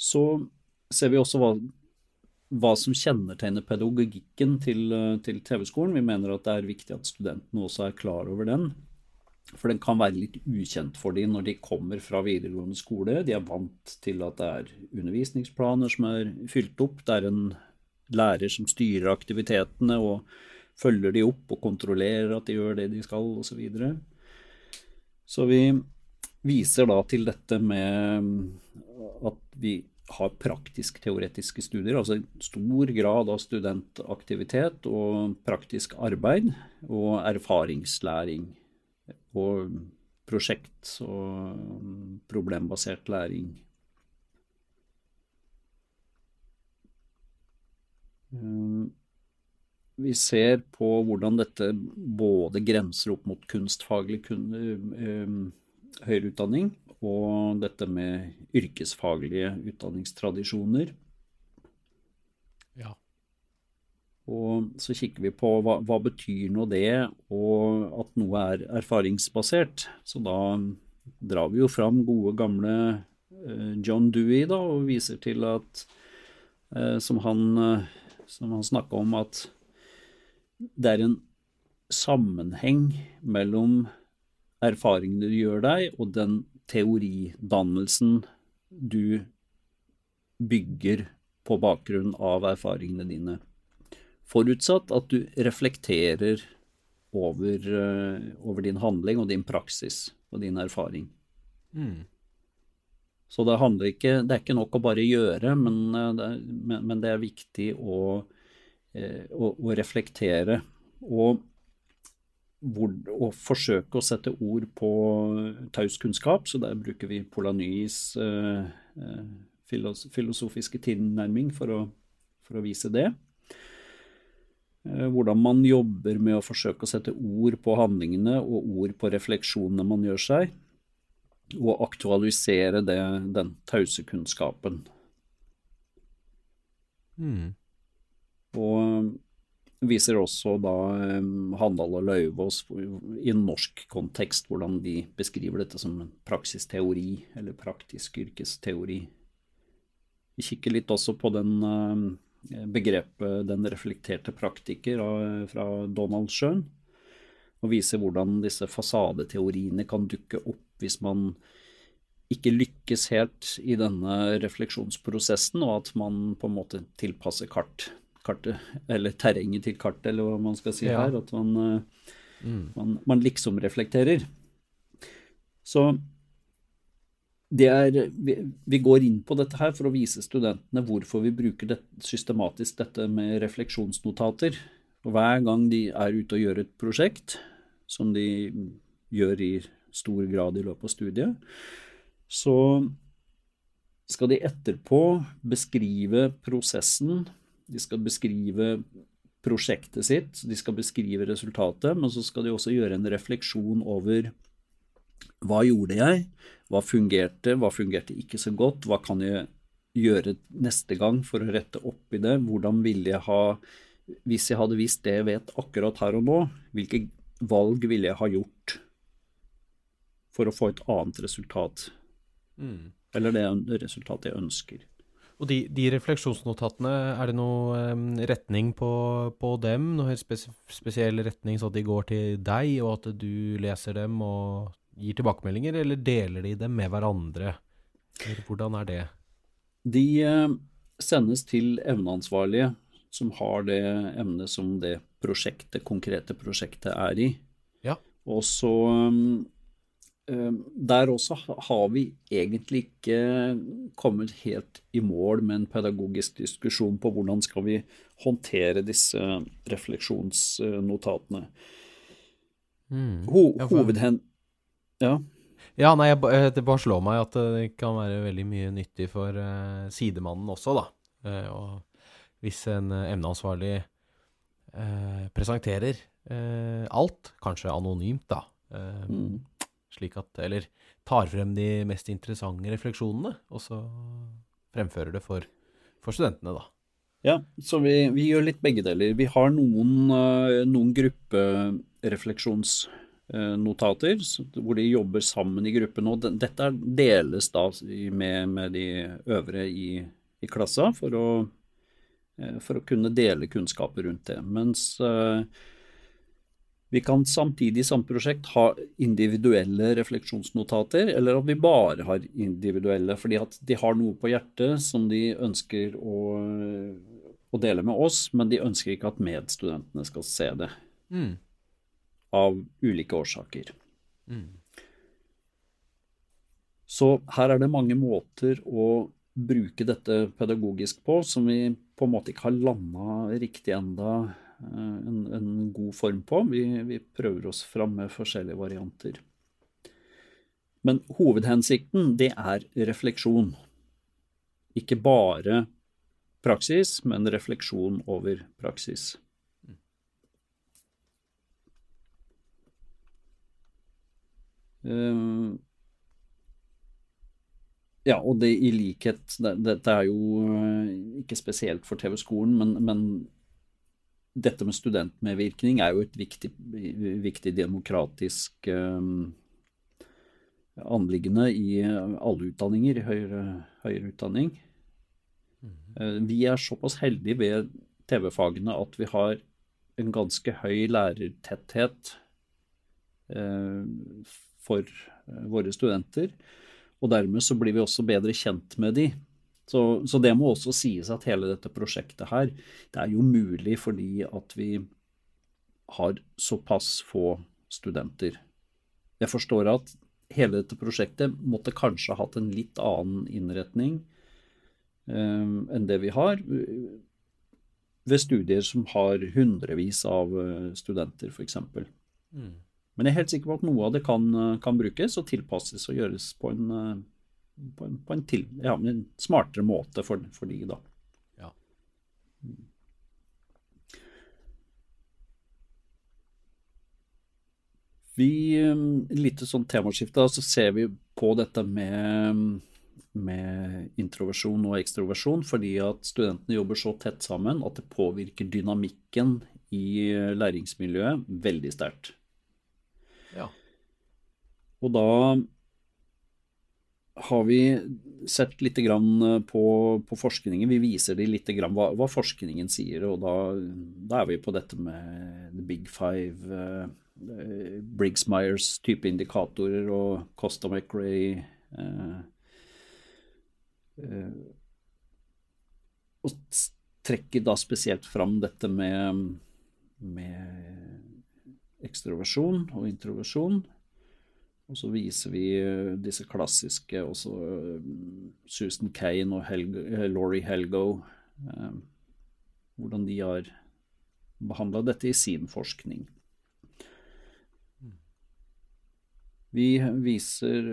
Så ser vi også hva hva som kjennetegner pedagogikken til, til TV-skolen. Vi mener at det er viktig at studentene også er klar over den. For den kan være litt ukjent for dem når de kommer fra videregående skole. De er vant til at det er undervisningsplaner som er fylt opp. Det er en lærer som styrer aktivitetene og følger de opp og kontrollerer at de gjør det de skal osv. Så, videre. så vi viser da til dette med at vi har praktisk-teoretiske studier, altså stor grad av studentaktivitet og praktisk arbeid og erfaringslæring og prosjekt og problembasert læring. Vi ser på hvordan dette både grenser opp mot kunstfaglig eh, høyere utdanning og dette med yrkesfaglige utdanningstradisjoner. Ja. Og så kikker vi på hva, hva betyr nå det, og at noe er erfaringsbasert. Så da drar vi jo fram gode, gamle eh, John Dewey da, og viser til at eh, som han, eh, som han snakka om, at det er en sammenheng mellom erfaringene du gjør deg, og den teoridannelsen du bygger på bakgrunn av erfaringene dine. Forutsatt at du reflekterer over, uh, over din handling og din praksis og din erfaring. Mm. Så det ikke Det er ikke nok å bare gjøre, men, er, men, men det er viktig å, uh, å, å reflektere. Og hvor, å forsøke å sette ord på taus kunnskap, så der bruker vi Polanys eh, eh filosofiske tilnærming for for å vise det. Eh, hvordan man jobber med å forsøke å sette ord på handlingene og ord på refleksjonene man gjør seg, og aktualisere det, den tause kunnskapen. Mm. Og viser også da Handal og Løyvås i en norsk kontekst, hvordan de beskriver dette som en praksisteori, eller praktisk yrkesteori. Vi kikker litt også på den begrepet 'den reflekterte praktiker' fra Donald Schøn, og viser hvordan disse fasadeteoriene kan dukke opp hvis man ikke lykkes helt i denne refleksjonsprosessen, og at man på en måte tilpasser kart kartet, eller terrenget til kartet, eller hva man skal si ja. her. At man, eh, mm. man, man, liksom reflekterer. Så det er vi, vi, går inn på dette her for å vise studentene hvorfor vi bruker det, systematisk dette med refleksjonsnotater. Og hver gang de er ute og gjør et prosjekt, som de gjør i stor grad i løpet av studiet, så skal de etterpå beskrive prosessen de skal beskrive prosjektet sitt, de skal beskrive resultatet, men så skal de også gjøre en refleksjon over hva gjorde jeg, hva fungerte, hva fungerte ikke så godt, hva kan jeg gjøre neste gang for å rette opp i det, hvordan ville jeg ha Hvis jeg hadde visst det jeg vet akkurat her og nå, hvilke valg ville jeg ha gjort for å få et annet resultat? Mm. Eller det resultatet jeg ønsker. Og de, de refleksjonsnotatene, er det noe um, retning på, på dem? Noe helt spes spesiell retning så at de går til deg, og at du leser dem og gir tilbakemeldinger, eller deler de dem med hverandre? Hvordan er det? De uh, sendes til evneansvarlige som har det emnet som det prosjektet, konkrete prosjektet er i. Ja. Og så um, Der også har vi egentlig ikke kommet helt i mål med en pedagogisk diskusjon på hvordan skal vi håndtere disse refleksjonsnotatene. Ho Ja, hovedhen... Ja. Ja, nei, jeg, eh, det bare slår meg at eh, det kan være veldig mye nyttig for uh, sidemannen også, da. Uh, og hvis en eh, emneansvarlig presenterer alt, kanskje anonymt, da, eh, Mm. Slik at Eller tar frem de mest interessante refleksjonene, og så fremfører det for, for studentene, da. Ja, så vi, vi gjør litt begge deler. Vi har noen, eh, noen grupperefleksjonsnotater hvor de jobber sammen i gruppen. og Dette deles da med, med de øvrige i, i klassa for å, eh, for å kunne dele kunnskaper rundt det. Mens eh, vi kan samtidig i samme prosjekt ha individuelle refleksjonsnotater, eller at vi bare har individuelle, fordi at de har noe på hjertet som de ønsker å, å dele med oss, men de ønsker ikke at medstudentene skal se det, av ulike årsaker. Så her er det mange måter å bruke dette pedagogisk på, som vi på en måte ikke har landa riktig enda en, en god form på. Vi, vi prøver oss fram med forskjellige varianter. Men hovedhensikten, det er refleksjon. Ikke bare praksis, men refleksjon over praksis. Eh, ja, og det i likhet det- Dette er jo eh, ikke spesielt for TV-skolen, men, men dette med studentmedvirkning er jo et viktig, viktig demokratisk um, anliggende i alle utdanninger, høyere, høyere utdanning. Eh, Vi er såpass heldige ved TV-fagene at vi har en ganske høy lærertetthet uh, for våre studenter. Og dermed så blir vi også bedre kjent med de. Så, så det må også sies at hele dette prosjektet her, det er jo mulig fordi at vi har såpass få studenter. Jeg forstår at hele dette prosjektet måtte kanskje hatt en litt annen innretning eh, enn det vi har, ved studier som har hundrevis av eh, studenter, f.eks. Men jeg er helt sikker på at noe av det kan, eh, kan brukes og tilpasses og gjøres på en, på en, på en, til, ja, en smartere måte for, for de, da. Ja. Vi, eh, Litt sånn temaskifte, så ser vi på dette med, med introversjon og ekstroversjon, fordi at studentene jobber så tett sammen at det påvirker dynamikken i læringsmiljøet veldig sterkt. Ja. Og da har vi sett litt grann på, på forskningen. Vi viser dem litt hva, hva forskningen sier, og da, da er vi på dette med the big five, eh, eh, Briggs-Myers type indikatorer og Costa-McRae. Eh, eh, og trekker da spesielt fram dette med, med ekstroversjon og introversjon. Og så viser vi eh, disse klassiske, også eh, Susan Kane og Helgo, eh, Laurie Helgo, eh, hvordan de har behandla dette i sin forskning. Vi viser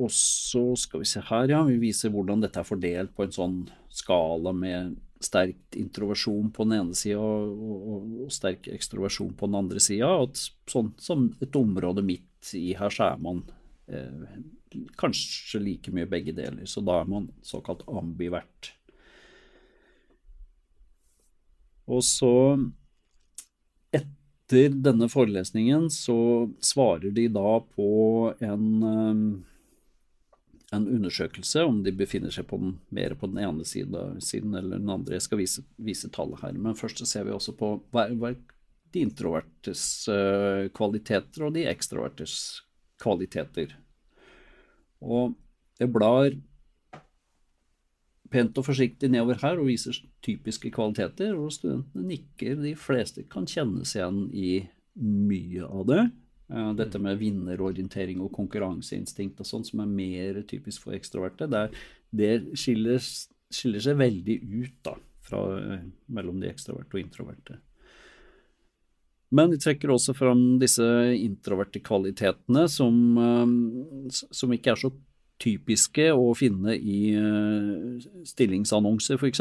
også, skal vi se her, ja, vi viser hvordan dette er fordelt på en sånn skala med sterk introversjon på den ene sida og, og, og sterk ekstroversjon på den andre sida. Sånn som et område midt i her, så er man eh, kanskje like mye begge deler. Så da er man såkalt ambivert. Og så etter denne forelesningen så svarer de da på en, eh, en undersøkelse om de befinner seg på den, mer på den ene siden, siden eller den andre. Jeg skal vise, vise tallet her. Men først ser vi også på hva hva de introvertes uh, kvaliteter og de ekstrovertes kvaliteter. Og jeg blar pent og forsiktig nedover her og viser typiske kvaliteter, og studentene nikker. De fleste kan kjennes igjen i mye av det. Uh, dette med vinnerorientering og konkurranseinstinkt og sånn, som er mer typisk for ekstroverte, det skiller, skiller, seg veldig ut da, fra, uh, mellom de ekstroverte og introverte. Men de trekker også fram disse introverte kvalitetene som, uh, som ikke er så typiske å finne i stillingsannonser, f.eks.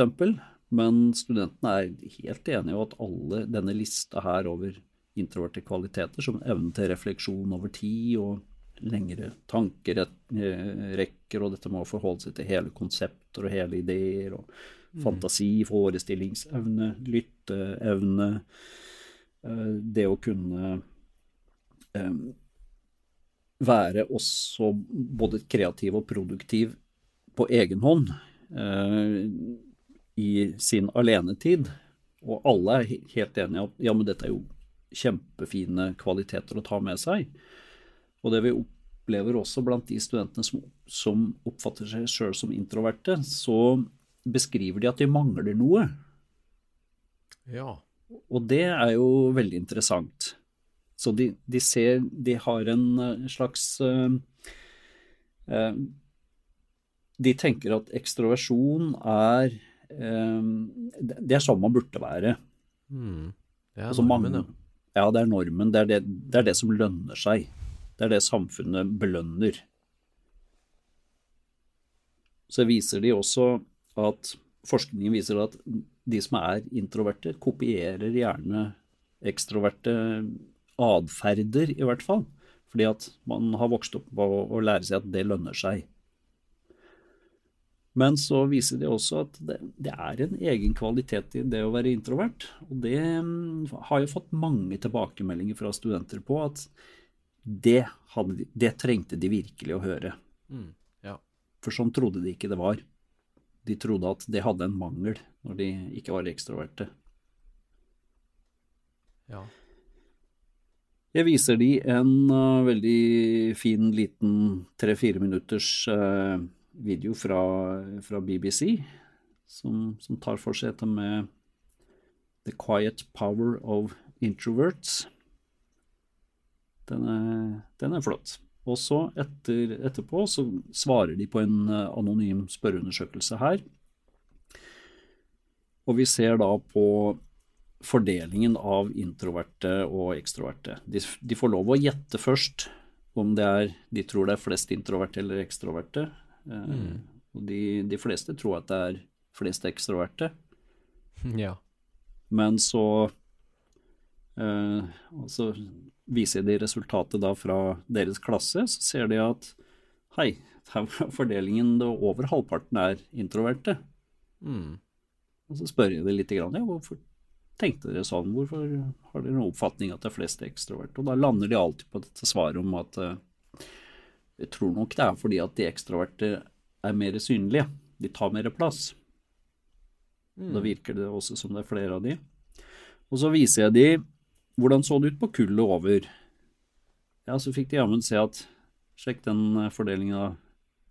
Men studentene er helt enige om at alle denne lista her over introverte kvaliteter, som evnen til refleksjon over tid og lengre tankerekker, og dette med å forholde seg til hele konsepter og hele ideer, og mm. fantasi, forestillingsevne, lytteevne, eh, det å kunne um, være også både kreativ og produktiv på egen hånd i sin alenetid. Og alle er helt enige om ja, men dette er jo kjempefine kvaliteter å ta med seg. Og det vi opplever også blant de studentene som, som oppfatter seg sjøl som introverte, så beskriver de at de mangler noe. Ja. Og det er jo veldig interessant. Så de, de ser De har en eh, slags uh, uh, De tenker at ekstroversjon er uh, Det er sånn man burde være. Mm. Det er normen, ja. Ja, det er normen. Det er det, det er det, som lønner seg. Det er det samfunnet belønner. Så viser de også at forskningen viser at de som er introverte, kopierer gjerne ekstroverte atferder, i hvert fall. Fordi at man har vokst opp på å lære seg at det lønner seg. Men så viser de også at det, det, er en egen kvalitet i det å være introvert. Og det mm, har jeg fått mange tilbakemeldinger fra studenter på, at det, hadde, det trengte de virkelig å høre. Mm, ja. For sånn trodde de ikke det var. De trodde at det hadde en mangel når de ikke var ekstroverte. Ja. Jeg viser de en uh, veldig fin liten tre-fire minutters uh, video fra, fra BBC som, som, tar for seg dette med The Quiet Power of Introverts. Den er, den er flott. Og så etter, etterpå så svarer de på en eh, anonym spørreundersøkelse her. Og vi ser da på fordelingen av introverte og ekstroverte. De, de får lov å gjette først om det er, de tror det er flest introverte eller ekstroverte. Mm. Og de, de, fleste tror at det er flest ekstroverte. *laughs* Ja. Men så eh, så viser de resultatet da fra deres klasse, så ser de at hei, her *laughs* fordelingen over halvparten er introverte. Mm. Og så spør jeg dem litt grann, ja, hvorfor tenkte dere sånn, hvorfor har dere noen oppfatning at det er flest ekstroverte? Og da lander de alltid på dette svaret om at eh, jeg tror nok det er fordi at de ekstroverte er mer synlige. De tar mer plass. Mm. Da virker det også som det er flere av de. Og så viser jeg de hvordan så det ut på kullet over. Ja, så fikk de jammen se at Sjekk den eh, fordelingen av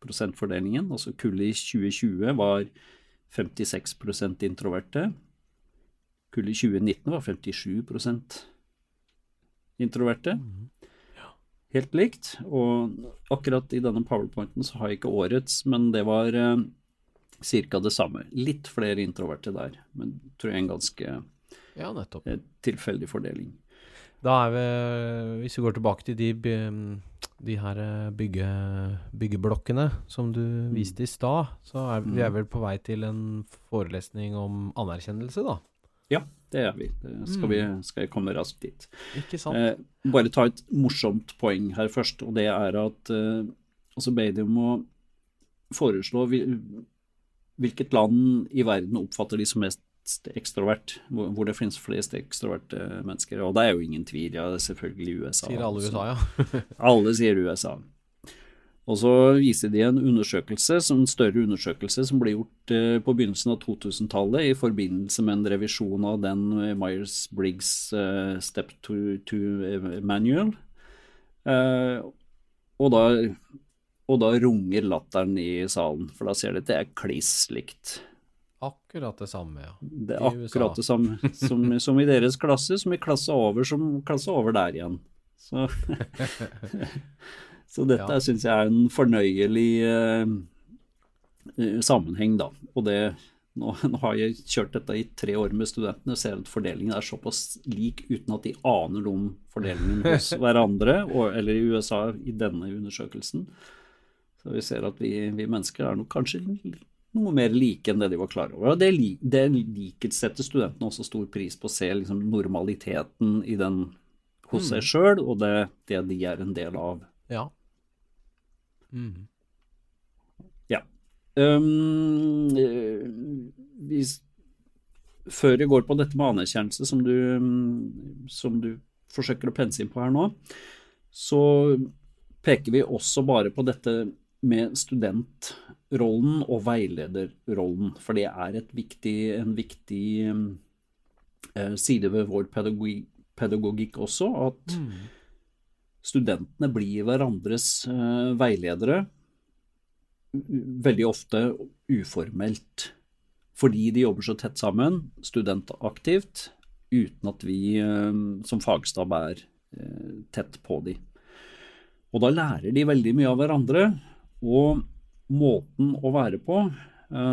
prosentfordelingen. Altså kullet i 2020 var 56% introverte. Kullet i 2019 var 57 introverte. Mm helt likt. Og akkurat i denne powerpointen så har jeg ikke årets, men det var eh, ca. det samme. Litt flere introverte der, men tror jeg en ganske ja. Eh, tilfeldig fordeling. Da er vi, hvis vi går tilbake til de, de her eh, bygge, byggeblokkene som du mm. viste i stad, så er vi er mm. vel på vei til en forelesning om anerkjennelse, da? Ja, det er vi. Det skal, vi, mm. skal jeg komme raskt dit. Ikke sant. Eh, bare ta et morsomt poeng her først, og det er at eh, altså ber de om å foreslå hvilket land i verden oppfatter de som mest ekstrovert, hvor, det finnes flest ekstroverte mennesker. Og det er jo ingen tvil, ja, det er selvfølgelig USA. Sier alle USA, ja. alle sier USA. Og så viser de en undersøkelse, en større undersøkelse som ble gjort eh, på begynnelsen av 2000-tallet i forbindelse med en revisjon av den eh, Myers-Briggs eh, Step to, to Manual. Eh, og, da, og da runger latteren i salen, for da ser de at det er kliss likt. Akkurat det samme, ja. Det er akkurat det samme som, *laughs* som i deres klasse, som i klasse over, som klasse over der igjen. Så, *laughs* så dette Ja. syns jeg er en fornøyelig eh, eh, sammenheng, da. Og det nå, nå har jeg kjørt dette i tre år med studentene og ser at fordelingen er såpass lik uten at de aner om fordelingen *laughs* hos hverandre, og, eller i USA i denne undersøkelsen. Så vi ser at vi, vi mennesker er nok kanskje noe mer like enn det de var klar over. Og det, det liket setter studentene også stor pris på å se liksom, normaliteten i den hos seg sjøl, og det, det de er en del av. Ja. Mhm. Um, vi, før vi går på dette med anerkjennelse, som du, mm, som du forsøker å pense inn på her nå, så peker vi også bare på dette med studentrollen og veilederrollen, for det er viktig, en viktig mm, eh, side ved vår pedagogikk, også, at studentene blir hverandres eh, veiledere veldig ofte uformelt. Fordi de jobber så tett sammen, studentaktivt, uten at vi eh, som fagstab er eh, tett på de. Og da lærer de veldig mye av hverandre, og måten å være på,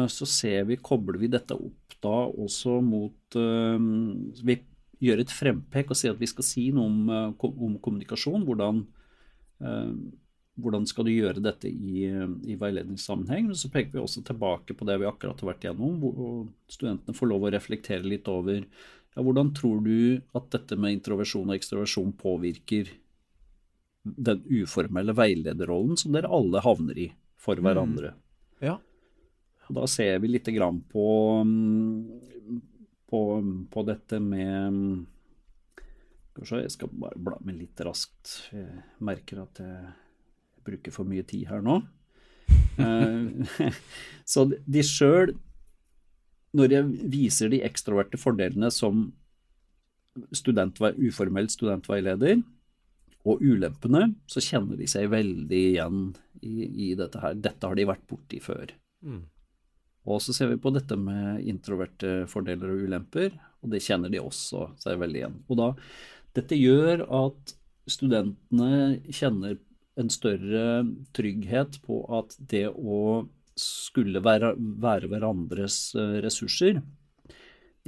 så ser vi, kobler vi dette opp da også mot Vi gjør et frempek og si at vi skal si noe om, eh, om kommunikasjon, hvordan eh, hvordan skal du gjøre dette i, i veiledningssammenheng? Men så peker vi også tilbake på det vi akkurat har vært gjennom, hvor studentene får lov å reflektere litt over ja, hvordan tror du at dette med introversjon og ekstroversjon påvirker den uformelle veilederrollen som dere alle havner i for hverandre. Ja. Da ser vi lite grann på, mm, på, på dette med jeg skal bare bla meg litt raskt. Jeg merker at jeg bruker for mye tid her nå. Eh, *laughs* Så de sjøl, når jeg viser de ekstroverte fordelene som student, uformell studentveileder, og ulempene, så kjenner de seg veldig igjen i, i dette her. Dette har de vært borti før. Mm. Og så ser vi på dette med introverte fordeler og ulemper, og det kjenner de også seg veldig igjen. Og da, dette gjør at studentene kjenner en større trygghet på at det å skulle være, være hverandres eh, ressurser,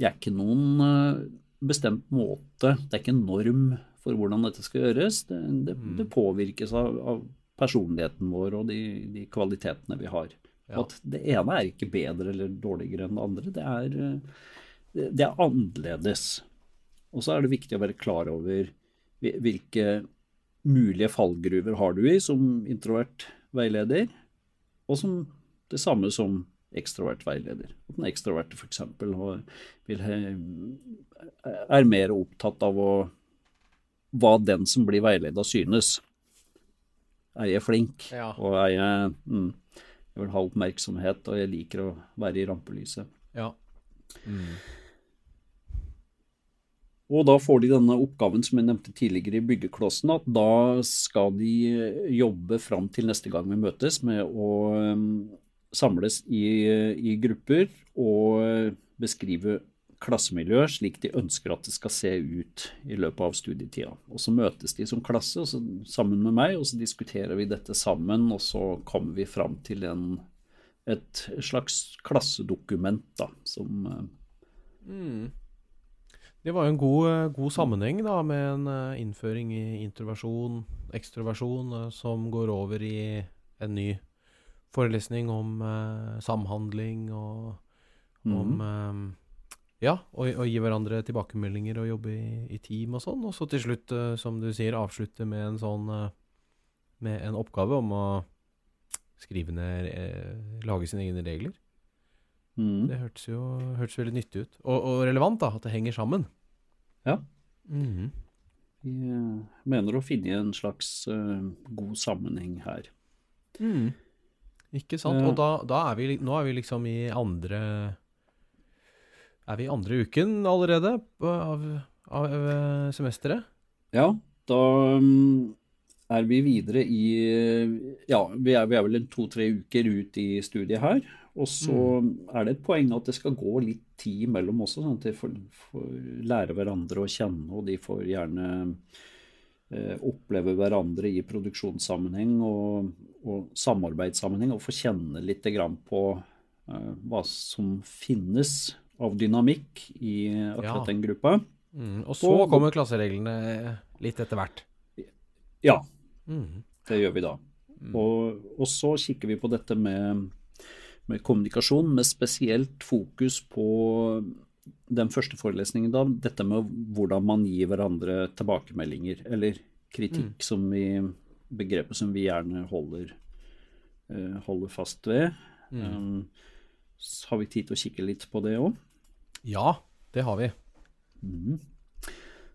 det er ikke noen eh, bestemt måte, det er ikke en norm for hvordan dette skal gjøres. Det, det, det påvirkes av, av personligheten vår og de, de kvalitetene vi har. Ja. At det ene er ikke bedre eller dårligere enn det andre. Det er, eh, det, det er annerledes. Og så er det viktig å være klar over hvilke mulige fallgruver har du i som introvert veileder, og som det samme som ekstrovert veileder. At den ekstroverte f.eks. er mer opptatt av å, hva den som blir veileda synes. Er jeg flink? Ja. Og er jeg mm, Jeg vil ha oppmerksomhet, og jeg liker å være i rampelyset. Ja. Og da får de denne oppgaven som jeg nevnte tidligere i byggeklossen, at da skal de jobbe fram til neste gang vi møtes med å um, samles i, i grupper og beskrive klassemiljøet slik de ønsker at det skal se ut i løpet av studietida. Og så møtes de som klasse og så, sammen med meg, og så diskuterer vi dette sammen, og så kommer vi fram til en, et slags klassedokument da, som Mm. Det var jo en god, god sammenheng da, med en eh, innføring i introversjon, ekstroversjon, eh, som går over i en ny forelesning om eh, samhandling og om eh, Ja, og, og gi hverandre tilbakemeldinger og jobbe i, i team og sånn. Og så til slutt, uh, som du sier, avslutte med en sånn uh, Med en oppgave om å skrive ned uh, Lage sine egne regler. mm. Det hørtes jo hørtes veldig nyttig ut. Og, og relevant, da. At det henger sammen. Ja. Mhm. Vi mener å finne en slags god sammenheng her. Mm. Ikke sant. Og da, da er vi Nå er vi liksom i andre Er vi andre uken allerede av, av eh, semesteret? Ja, da mm, er vi videre i Ja, vi er, vi er vel to-tre uker ut i studiet her. Og så er det et poeng at det skal gå litt tid imellom også, sånn at de får, får lære hverandre å kjenne, og de får gjerne eh, oppleve hverandre i produksjonssammenheng og, og samarbeidssammenheng, og få kjenne litt grann på eh, hva som finnes av dynamikk i akkurat Ja. den gruppa. Mm. Og så Og- kommer klassereglene litt etter hvert. Ja, Mm. Det gjør vi da. Og, og så kikker vi på dette med, med kommunikasjon, med spesielt fokus på den første forelesningen da, dette med hvordan man gir hverandre tilbakemeldinger, eller kritikk, som vi, begrepet som vi gjerne holder, eh, holder fast ved. Um, så har vi tid til å kikke litt på det òg. Ja, det har vi.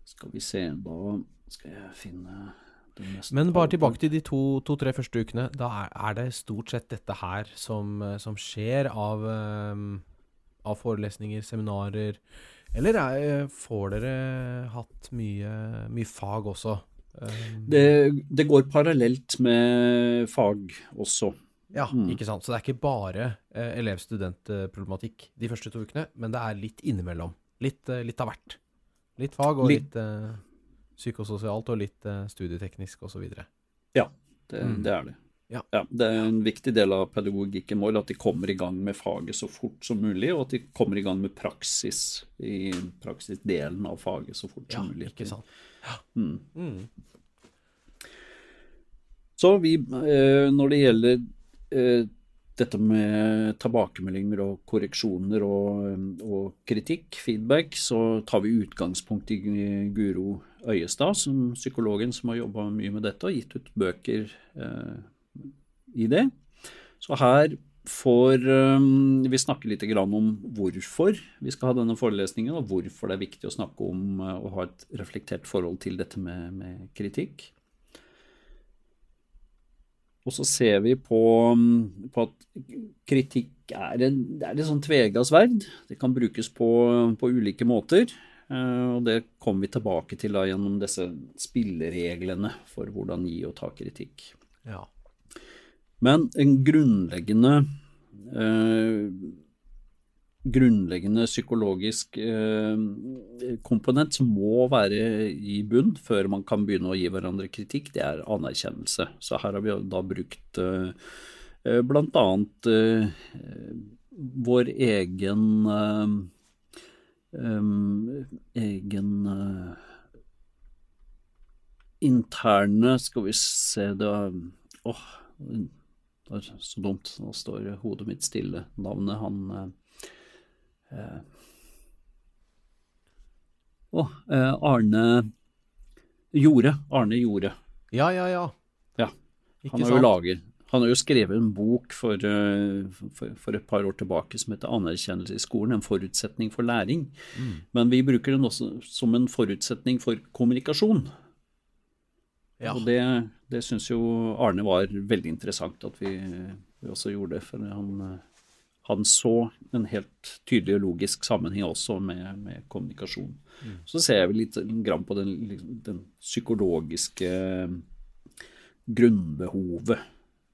Skal vi se, da skal jeg finne Men bare tilbake til de to- to-tre første ukene. Da er, er det stort sett dette her som, eh, som skjer av, um, av forelesninger, seminarer Eller er, får dere hatt mye, mye fag også? Um, Det, det går parallelt med fag også. Ja, ikke sant. Så det er ikke bare eh, elev-student-problematikk de første to ukene, men det er litt innimellom. Litt, eh, litt av hvert. Litt fag og Litt- litt eh, psykososialt og litt eh, studieteknisk osv. Ja, det, det er det. Ja. Det er en viktig del av pedagogikken vår at de kommer i gang med faget så fort som mulig, og at de kommer i gang med praksis i praksisdelen av faget så fort Ja, som mulig. ikke sant. Mm. Mm. Så vi, eh, når det gjelder dette med tilbakemeldinger og korreksjoner og, og kritikk, feedback, så tar vi utgangspunkt i Guro Øyestad, som psykologen som har jobba mye med dette og gitt ut bøker eh, i det. Så her får eh, vi snakke litt om hvorfor vi skal ha denne forelesningen, og hvorfor det er viktig å snakke om og å ha et reflektert forhold til dette med, med kritikk. Og så ser vi på, mm, på at kritikk er, en, det er et sånn tvega sverd. Det kan brukes på, på ulike måter. eh, Og det kommer vi tilbake til da gjennom disse spillereglene for hvordan gi og ta kritikk. Ja. Men en grunnleggende eh, grunnleggende psykologisk eh, komponent som må være i bunn før man kan begynne å gi hverandre kritikk, det er anerkjennelse. Så her har vi da brukt eh, annet eh, vår egen egen interne Skal vi se det Åh, det er så dumt. Nå står hodet mitt stille. Navnet han Å, eh, Arne Jorde. Arne Jorde. Ja, ja, ja. Ja. Han har laget Han har jo skrevet en bok for, eh, for, for et par år tilbake som heter 'Anerkjennelse i skolen en forutsetning for læring'. Men vi bruker den også som en forutsetning for kommunikasjon. Ja. Og det, det syns jo Arne var veldig interessant at vi, vi også gjorde det. For han, eh, han så en helt tydelig og logisk sammenheng også med, med kommunikasjon. Så ser jeg vel litt grann på den, liksom, den psykologiske grunnbehovet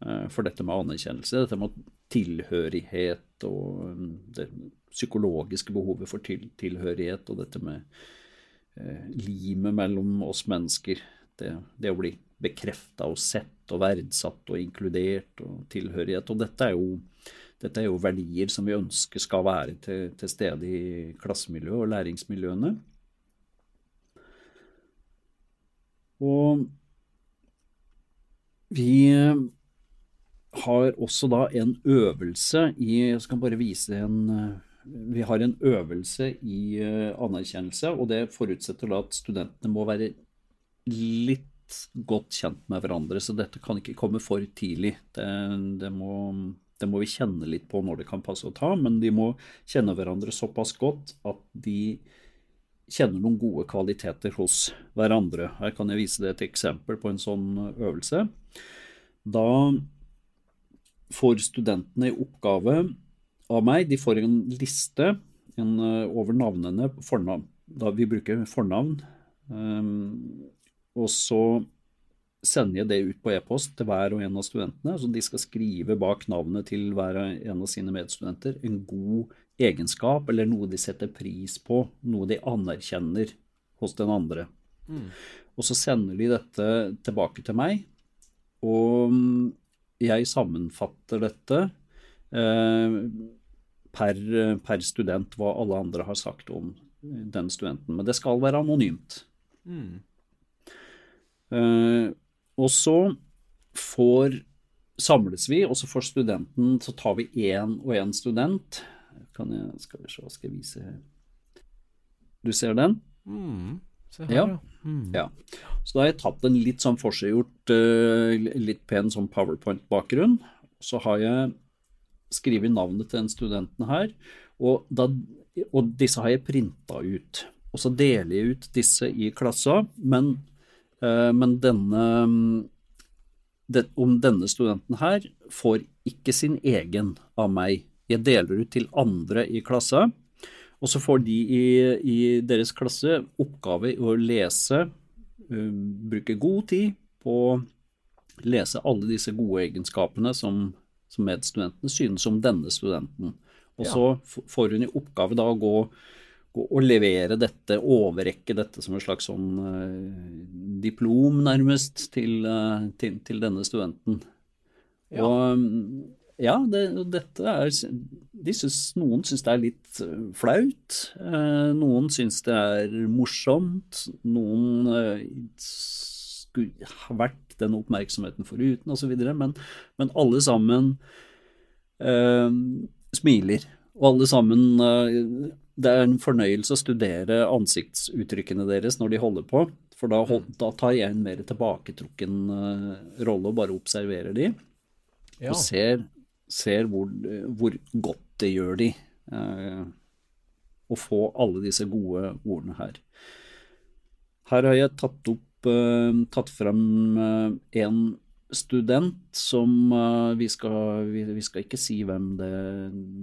eh, for dette med anerkjennelse. Dette med tilhørighet og mm, det psykologiske behovet for til, tilhørighet og dette med eh, limet mellom oss mennesker. Det, det å bli bekrefta og sett og verdsatt og inkludert og tilhørighet. Og dette er jo, dette er jo verdier som vi ønsker skal være til, til stede i klassemiljøet og læringsmiljøene. Og vi har også da en øvelse i Jeg skal bare vise en eh, Vi har en øvelse i eh, anerkjennelse, og det forutsetter da at studentene må være litt godt kjent med hverandre, så dette kan ikke komme for tidlig. Det, det, må, det må vi kjenne litt på når det kan passe å ta, men de må kjenne hverandre såpass godt at de kjenner noen gode kvaliteter hos hverandre. Her kan jeg vise deg et eksempel på en sånn øvelse. Da får studentene i oppgave av meg, de får en liste en, eh, over navnene fornavn. Da vi bruker fornavn. Um, og så sender jeg det ut på e-post til hver og en av studentene. Så de skal skrive bak navnet til hver og en av sine medstudenter en god egenskap eller noe de setter pris på, noe de anerkjenner hos den andre. Mm. Og så sender de dette tilbake til meg, og jeg sammenfatter dette eh, per, per, student hva alle andre har sagt om den studenten. Men det skal være anonymt. Mm. Eh, og så får samles vi, og så får studenten Så tar vi én og én student. Kan jeg, skal vi se, skal jeg vise Du ser den? Mm. Se her, ja. Mm. ja. Så da har jeg tatt en litt sånn forseggjort, uh, litt pen sånn powerpoint-bakgrunn. Så har jeg skrevet navnet til den studenten her, og, da, og disse har jeg printa ut. Og så deler jeg ut disse i klassa, men, men denne det, om denne studenten her får ikke sin egen av meg. Jeg deler ut til andre i klasse, Og så får de i, i deres klasse oppgave i å lese, uh, bruke god tid på å lese alle disse gode egenskapene som, som medstudentene synes om denne studenten. Og så får hun i oppgave da å gå, og levere dette, overrekke dette som en slags sånn uh, diplom, nærmest, til, uh, til, til, denne studenten. Ja. Og ja, det, dette er de synes, Noen syns det er litt eh, flaut. Eh, noen syns det er morsomt. Noen skulle vært den oppmerksomheten foruten, osv. Men, men alle sammen smiler. Og alle sammen Det er en fornøyelse å studere ansiktsuttrykkene deres når de holder på. For da, da tar jeg en mer tilbaketrukken eh, rolle og bare observerer de. Ja. Og ser ser hvor, hvor, godt det gjør de eh, å få alle disse gode ordene her. Her har jeg tatt opp eh, tatt frem eh, en student som uh, vi skal, vi, vi, skal ikke si hvem det,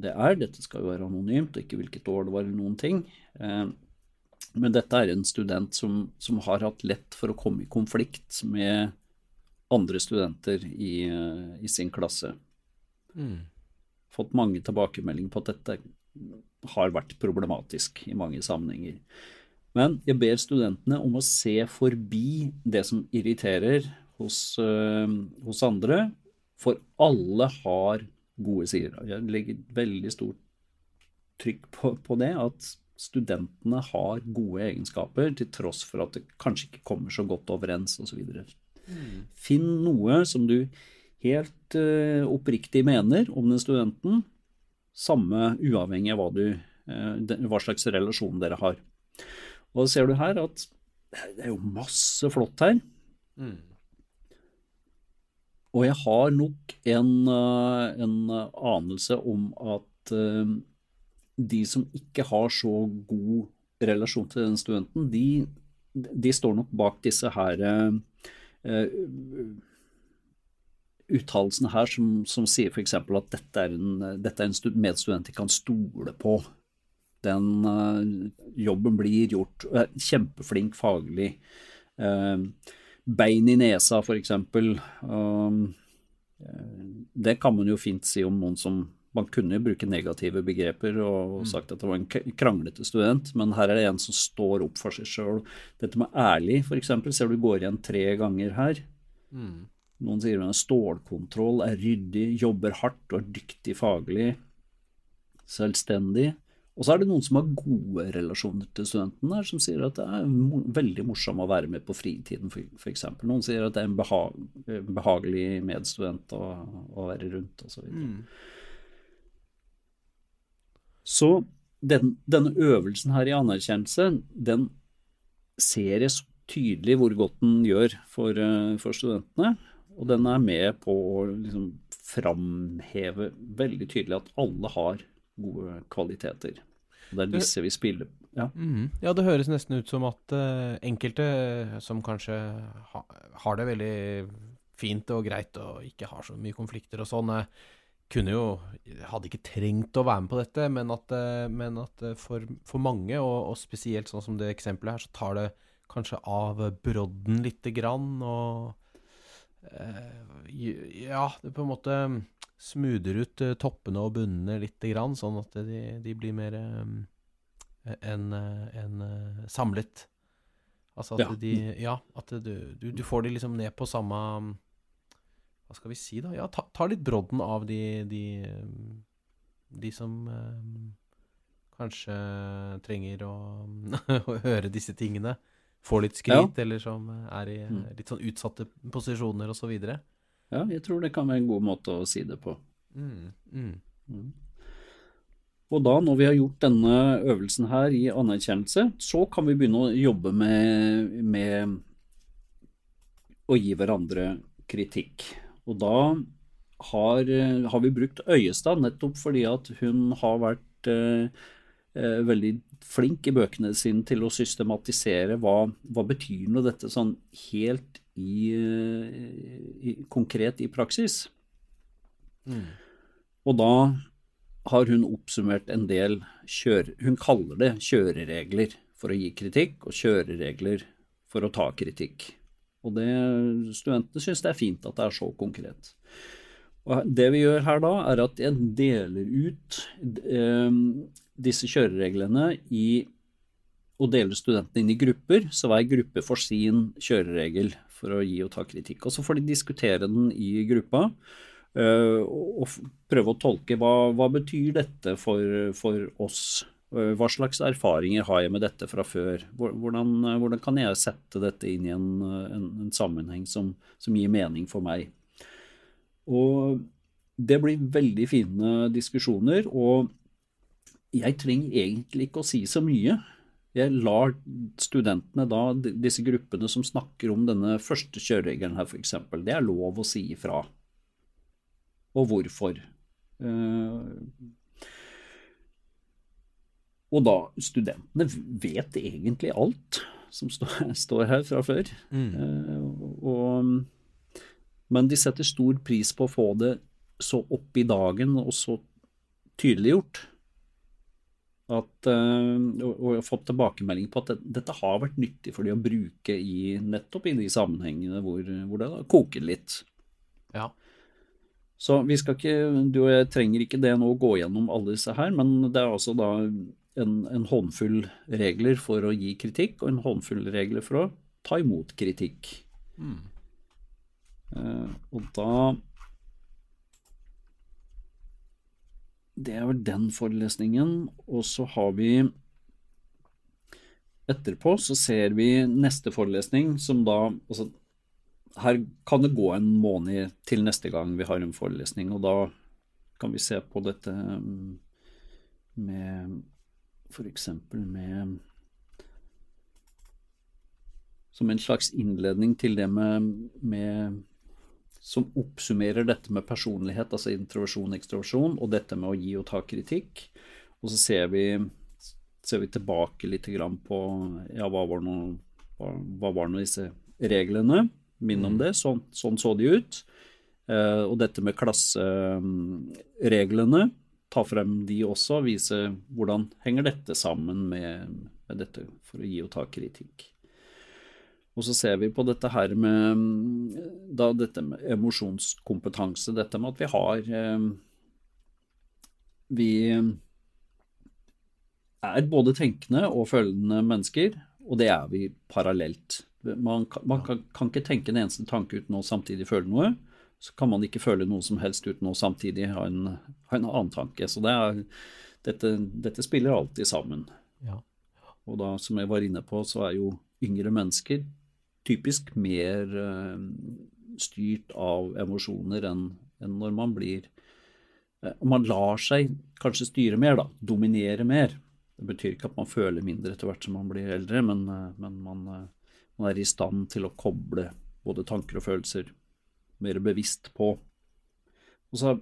det, er, dette skal jo være anonymt, og ikke hvilket år det var eller noen ting. Uh, men dette er en student som, som, har hatt lett for å komme i konflikt med andre studenter i, uh, i sin klasse. Mm. Fått mange tilbakemeldinger på at dette har vært problematisk i mange sammenhenger. Men jeg ber studentene om å se forbi det som irriterer hos, uh, hos andre, for alle har gode sider. Jeg legger veldig stort trykk på, på, det, at studentene har gode egenskaper, til tross for at det kanskje ikke kommer så godt overens osv. Mm. Finn noe som du helt uh, oppriktig mener om den studenten, samme uavhengig av hva, du, uh, hva slags relasjon dere har. Og ser du her at det er jo masse flott her. Mm. Og jeg har nok en, uh, en anelse om at de som ikke har så god relasjon til den studenten, de, de står nok bak disse her uttalelsene her som, som sier f.eks. at dette er, en, dette er en medstudent de kan stole på. Den uh, jobben blir gjort. Kjempeflink faglig. Uh, bein i nesa, f.eks. Uh, det kan man jo fint si om noen som man kunne jo bruke negative begreper og mm. sagt at det var en kranglete student, men her er det en som står opp for seg sjøl. Dette med ærlig, f.eks., ser du går igjen tre ganger her. Mm. Noen sier hun er stålkontroll, er ryddig, jobber hardt og er dyktig faglig, selvstendig. Og så er det noen som har gode relasjoner til studentene, der, som sier at det er veldig morsomt å være med på fritiden, f.eks. Noen sier at det er en behag, behagelig medstudent å, å være rundt, osv. Så, mm. så den, denne øvelsen her i anerkjennelse, den ser jeg så tydelig hvor godt den gjør for, eh, for studentene. Og den er med på å liksom framheve veldig tydelig at alle har gode kvaliteter. Det er disse vi spiller ja. Mm, ja, det høres nesten ut som at uh, enkelte som kanskje ha, har det veldig fint og greit og ikke har så mye konflikter og sånn, uh, kunne jo Hadde ikke trengt å være med på dette, men at, uh, men at eh, for, for, mange, og, og, spesielt sånn som det eksempelet her, så tar det kanskje av brodden lite grann, og eh, Ja, det på en måte smoother ut eh, toppene og bunnene lite grann, sånn at de, de blir mer enn en, en, samlet. Altså at ja. de Ja, at du, du, du får de liksom ned på samme hva skal vi si, da? Ja, ta, ta litt brodden av de, de, de som kanskje trenger å, *laughs* å, høre disse tingene. Få litt skryt, ja. eller som er i mm. litt sånn utsatte posisjoner osv. Ja, jeg tror det kan være en god måte å si det på. Mm. Mm. mm. Og da, når vi har gjort denne øvelsen her i anerkjennelse, så kan vi begynne å jobbe med, med å gi hverandre kritikk. Og da har, eh, har, vi brukt Øyestad nettopp fordi at hun har vært eh, eh, veldig flink i bøkene sine til å systematisere hva, hva betyr nå dette sånn helt i, eh, i, konkret i praksis. Mm. Og da har hun oppsummert en del kjør... Hun kaller det kjøreregler for å gi kritikk, og kjøreregler for å ta kritikk. Og det, studentene syns det er fint at det er så konkret. Og det vi gjør her da, er at jeg deler ut eh, disse kjørereglene i og deler studentene inn i grupper, så hver gruppe får sin kjøreregel for å gi og ta kritikk. Og så får de diskutere den i gruppa uh, og prøve å tolke hva, hva betyr dette for, for oss Eh, hva slags erfaringer har jeg med dette fra før? Hvordan, eh, hvordan kan jeg sette dette inn i en, eh, en, en sammenheng som, som, gir mening for meg? Og det blir veldig fine diskusjoner, og jeg trenger egentlig ikke å si så mye. Jeg lar studentene da, disse gruppene som snakker om denne første kjøreregelen her f.eks., det er lov å si ifra. Og hvorfor. Og da Studentene vet egentlig alt som står, *laughs* står her fra før. Mm. Uh, og, men de setter stor pris på å få det så opp i dagen og så tydeliggjort. At, uh, og, fått tilbakemelding på at dette har vært nyttig for de å bruke i nettopp i de sammenhengene hvor, hvor det koker litt. Ja. Så vi skal ikke, du og jeg trenger ikke det nå å gå gjennom alle disse her, men det er altså da en, en, håndfull regler for å gi kritikk, og en håndfull regler for å ta imot kritikk. Mm. Uh, og da Det er vel den forelesningen. Og så har vi Etterpå så ser vi neste forelesning, som da altså, Her kan det gå en måned til neste gang vi har en forelesning, og da kan vi se på dette mm, med f.eks. med Som en slags innledning til det med, med Som oppsummerer dette med personlighet, altså introversjon, ekstroversjon, og dette med å gi og ta kritikk. Og så ser vi, ser vi tilbake litt på ja, hva var nå hva, var nå disse reglene? Minn om mm. det. Sånn, sånn så de ut. Eh, og dette med klassereglene ta frem de også, vise hvordan henger dette sammen med, med dette for å gi og ta kritikk. Og så ser vi på dette her med da dette med emosjonskompetanse, dette med at vi har eh, Vi er både tenkende og følende mennesker, og det er vi parallelt. Man, kan, man kan, kan ikke tenke en eneste tanke uten å samtidig føle noe så kan man ikke føle noe som helst uten å samtidig ha en, ha en annen tanke. Så det er, dette, dette, spiller alltid sammen. Ja. Og da, som jeg var inne på, så er jo yngre mennesker typisk mer uh, styrt av emosjoner enn, når man blir uh, Man lar seg kanskje styre mer, da. Dominere mer. Det betyr ikke at man føler mindre etter hvert som man blir eldre, men, uh, men man, man er i stand til å koble både tanker og følelser mer bevisst på. Og så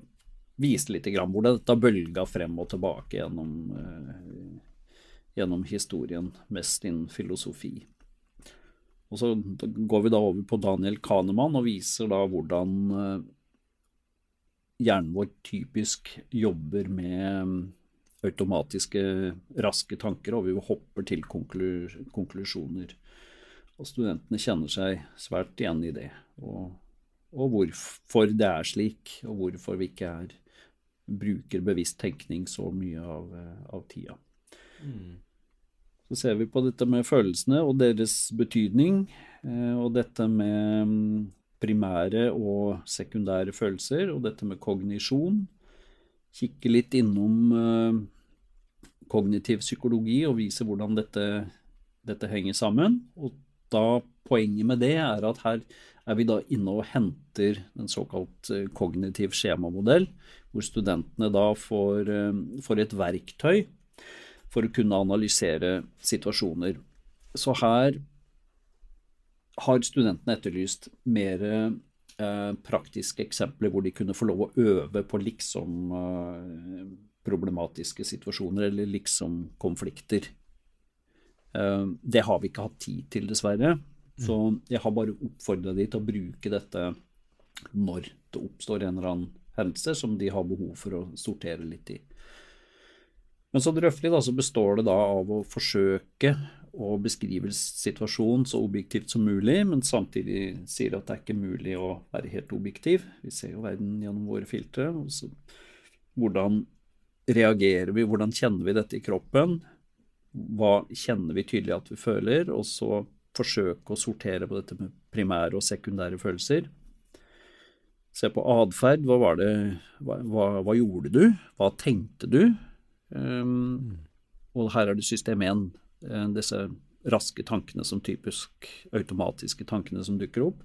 vise litt grann hvor dette bølga frem og tilbake gjennom, eh, gjennom historien, mest innen filosofi. Og så går vi da over på Daniel Kahneman og viser da hvordan eh, hjernen vår typisk jobber med mm, automatiske, raske tanker, og vi hopper til konklusjoner. Og studentene kjenner seg svært igjen i det, og, og hvorfor det er slik, og hvorfor vi ikke er, bruker bevisst tenkning så mye av, av tida. Mm. Så ser vi på dette med følelsene og deres betydning, eh, og dette med mm, primære og sekundære følelser, og dette med kognisjon. Kikke litt innom uh, kognitiv psykologi og vise hvordan dette, dette, henger sammen. Og da Poenget med det er at her er vi da inne og henter en såkalt uh, kognitiv skjemamodell, hvor studentene da får, får et verktøy for å kunne analysere situasjoner. Så her har studentene etterlyst mer eh, praktiske eksempler hvor de kunne få lov å øve på liksom eh, problematiske situasjoner eller liksom konflikter. Eh, det har vi ikke hatt tid til, dessverre. Så jeg har bare oppfordra de til å bruke dette når det oppstår en eller annen hendelse som de har behov for å sortere litt i. Men så røftlig da, så består det da av å forsøke å beskrive situasjonen så objektivt som mulig, men samtidig sier at det er ikke mulig å være helt objektiv. Vi ser jo verden gjennom våre filtre. hvordan reagerer vi, hvordan kjenner vi dette i kroppen? Hva kjenner vi tydelig at vi føler? Og så forsøke å sortere på dette med primære og sekundære følelser. Se på atferd. Hva hva, hva, hva, gjorde du? Hva tenkte du? Um, og her er det system 1, eh, disse raske tankene som typisk automatiske tankene som dukker opp.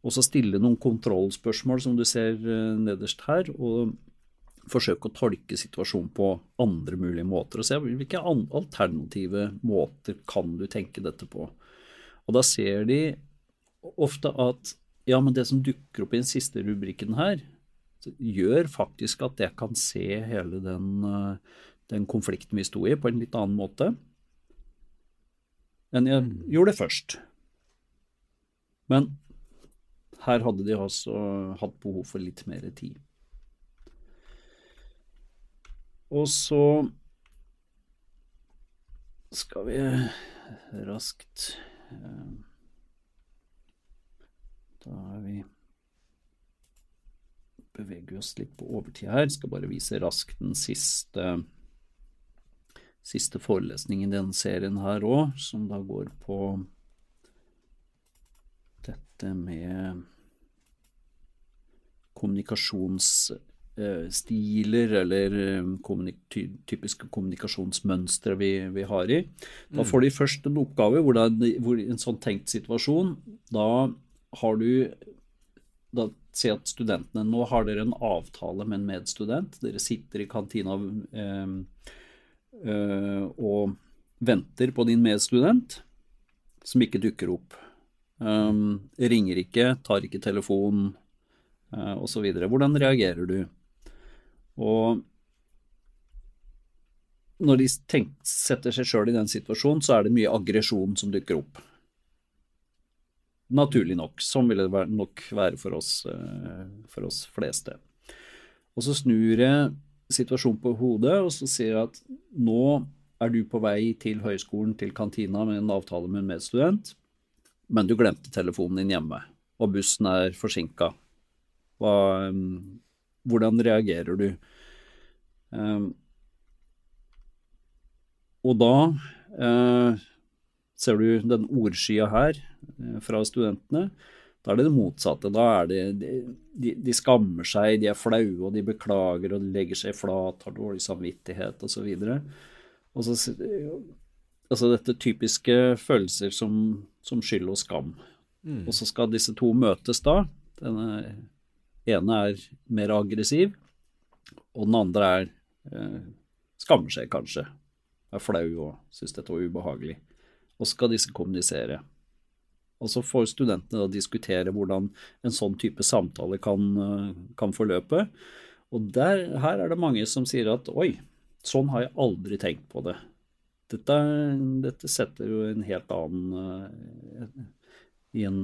Og så stille noen kontrollspørsmål, som du ser eh, nederst her, og forsøke å tolke situasjonen på andre mulige måter. Og se hvilke alternative måter kan du tenke dette på. Og da ser de ofte at ja, men det som dukker opp i den siste rubrikken her, gjør faktisk at jeg kan se hele den, eh, den, konflikten vi sto i, på en litt annen måte enn jeg mm. gjorde det først. Men her hadde de også hatt behov for litt mer tid. Og så skal vi raskt eh, Da er vi beveger oss litt på overtid her. Skal bare vise raskt den siste, siste forelesningen i denne serien her òg, som da går på dette med kommunikasjonsstiler eller eh, typiske kommunikasjonsmønstre vi, vi, har i. Da får de først en oppgave hvor, det, hvor en sånn tenkt situasjon. Da har du da si at studentene Nå har dere en avtale med en medstudent. Dere sitter i kantina øh, øh, og venter på din medstudent, som ikke dukker opp. Um, ringer ikke, tar ikke telefonen uh, osv. Hvordan reagerer du? Og når de tenk, setter seg sjøl i den situasjonen, så er det mye aggresjon som dukker opp. Naturlig nok. Sånn ville det nok være for oss, eh, for oss fleste. Og så snur jeg situasjonen på hodet og så sier jeg at nå er du på vei til høyskolen, til kantina med en avtale med en medstudent, men du glemte telefonen din hjemme, og bussen er forsinka. Hvordan reagerer du? Um, og da ser du den ordskya her eh, fra studentene. Da er det det motsatte. Da er det de, de, skammer seg, de er flaue, og de beklager og de legger seg flat, har dårlig samvittighet osv. Og så Altså dette typiske følelser som, som skyld og skam. Mm. Og så skal disse to møtes da. Den ene er mer aggressiv, og den andre er eh, skammer seg kanskje. Er flau og syns dette var ubehagelig og skal disse kommunisere. Og så får studentene da diskutere hvordan en sånn type samtale kan, eh, kan forløpe. Og der, her er det mange som sier at oi, sånn har jeg aldri tenkt på det. Dette, dette setter jo en helt annen uh, I en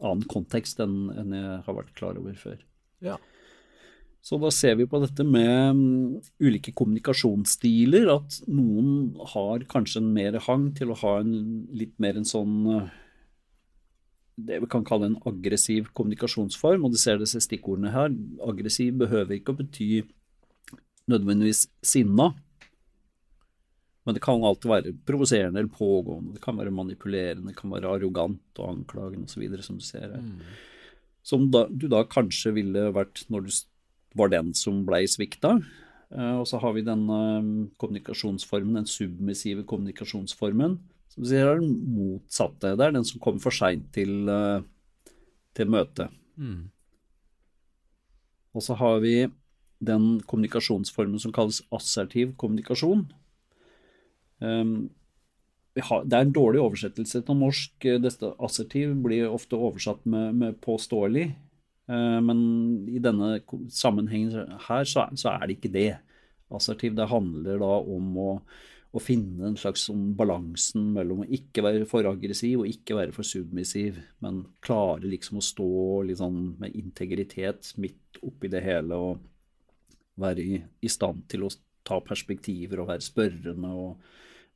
annen kontekst enn, jeg har vært klar over før. Ja. Så da ser vi på dette med mm, ulike kommunikasjonsstiler, at noen har kanskje en mer hang til å ha en litt mer en sånn eh, det vi kan kalle en aggressiv kommunikasjonsform, og du ser disse stikkordene her. Aggressiv behøver ikke å bety nødvendigvis sinna, men det kan alltid være provoserende eller pågående. Det kan være manipulerende, det kan være arrogant og anklagende osv., som du ser her. Som da, du da kanskje ville vært når du var den som blei svikta. Eh, og så har vi denne mm, kommunikasjonsformen, den submissive kommunikasjonsformen, som sier er den motsatte. Det er den som kommer for seint til, eh, til møtet. Mm. Og så har vi den kommunikasjonsformen som kalles assertiv kommunikasjon. Um, har, det er en dårlig oversettelse til norsk. Dette assertiv blir ofte oversatt med, med påståelig. Uh, men i denne sammenhengen her, så, så er det ikke det. Assertiv det handler da om å, å finne en slags sånn balansen mellom å ikke være for aggressiv og ikke være for submissiv, men klare liksom å stå sånn med integritet midt oppi det hele og være i, i stand til å ta perspektiver og være spørrende og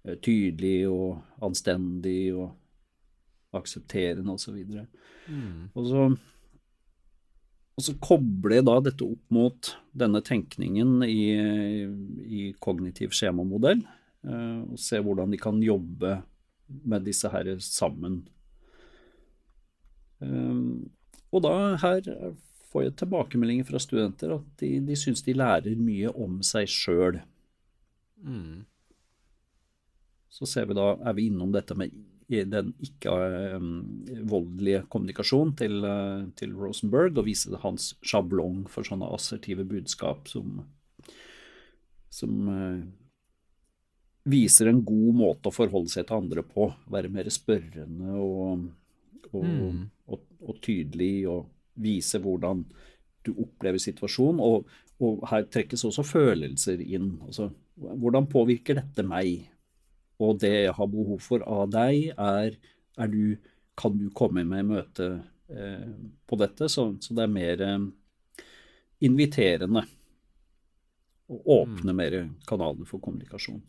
eh, tydelig og anstendig og aksepterende osv. Mm. Og så, og så koble da dette opp mot denne tenkningen i, i kognitiv skjemamodell, eh, og se hvordan de kan jobbe med disse her sammen. Eh, og da her får jeg tilbakemeldinger fra studenter at de, de syns de lærer mye om seg sjøl. Mm. Så ser vi da, er vi innom dette med i den ikke-voldelige kommunikasjonen til, eh, til Rosenberg, og vise hans sjablong for sånne assertive budskap som, som eh, viser en god måte å forholde seg til andre på. Være mer spørrende og, og, Mm. og, og tydelig, og vise hvordan du opplever situasjonen. Og, og her trekkes også følelser inn. Altså, hvordan påvirker dette meg? Og det jeg har behov for av deg, er, er du, kan du komme med møte eh, på dette? Så, så det er mer eh, inviterende. Og åpne mer kanaler for kommunikasjon.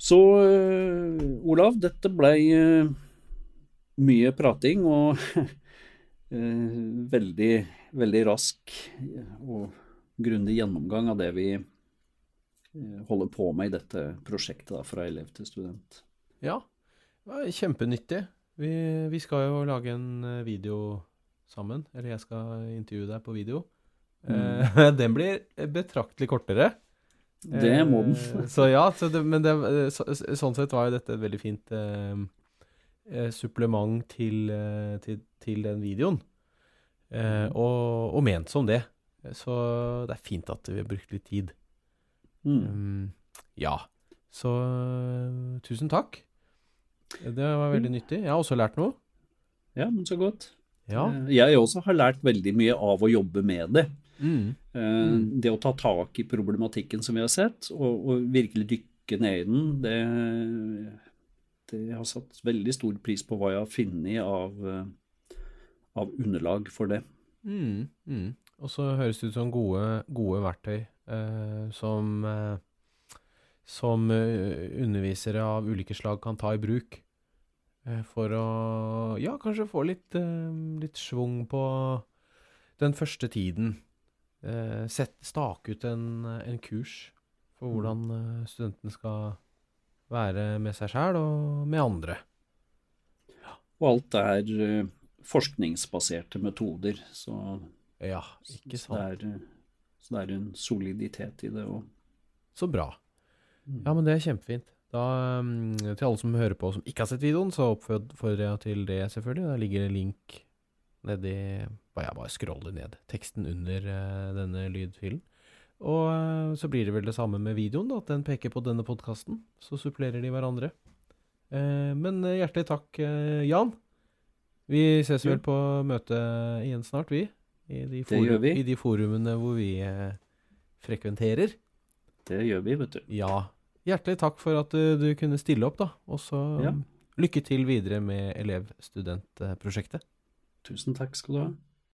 Så eh, Olav, dette blei eh, mye prating og *laughs* eh, veldig, veldig rask og grundig gjennomgang av det vi holder på med i dette prosjektet da, fra elev til student. Ja, kjempenyttig. Vi, vi skal jo lage en eh, video sammen, eller jeg skal intervjue deg på video. Eh, *laughs* den blir betraktelig kortere. Det må den. Eh, så ja, så det, men det, så, sånn sett var jo dette et veldig fint eh, eh, supplement til, eh, til, til den videoen. Eh, og, og ment som det. Så det er fint at vi har brukt litt tid. Mm. Um, ja. Så uh, tusen takk. Det var veldig nyttig. Jeg har også lært noe. Ja, men så godt. Ja. Eh, Jeg også har lært veldig mye av å jobbe med det. Mm. Mm. Det å ta tak i problematikken som vi har sett, og, og virkelig dykke ned i den, det, det har satt veldig stor pris på hva jeg har funnet av, eh, av underlag for det. Mm. Mm. Og så høres det ut som gode, gode verktøy eh, som, eh, som eh, undervisere av ulike slag kan ta i bruk. eh, for å ja, kanskje få litt, eh, litt schwung på den første tiden. Eh, sett, stake ut en, en kurs for hvordan eh, studentene skal være med seg sjæl og med andre. Og alt er eh, forskningsbaserte metoder, så, Ja, ikke sant. det er, eh, så det er en soliditet i det òg. Så bra. Ja, men det er kjempefint. Da, mm, til alle som hører på som ikke har sett videoen, så oppfordrer jeg til det, selvfølgelig. Der ligger en link nedi jeg bare scroller ned. Teksten under eh, denne lydfilen. Og eh, så blir det vel det samme med videoen, da, at den peker på denne podkasten. Så supplerer de hverandre. Eh, men hjertelig takk, Jan. Vi ses vel på møte igjen snart, vi. I de, forum. I de forumene hvor vi eh, frekventerer. Det gjør vi, vet du. Ja. Hjertelig takk for at du, du kunne stille opp, da. Og så Ja. lykke til videre med elev-student-prosjektet. Tusen takk skal du ha.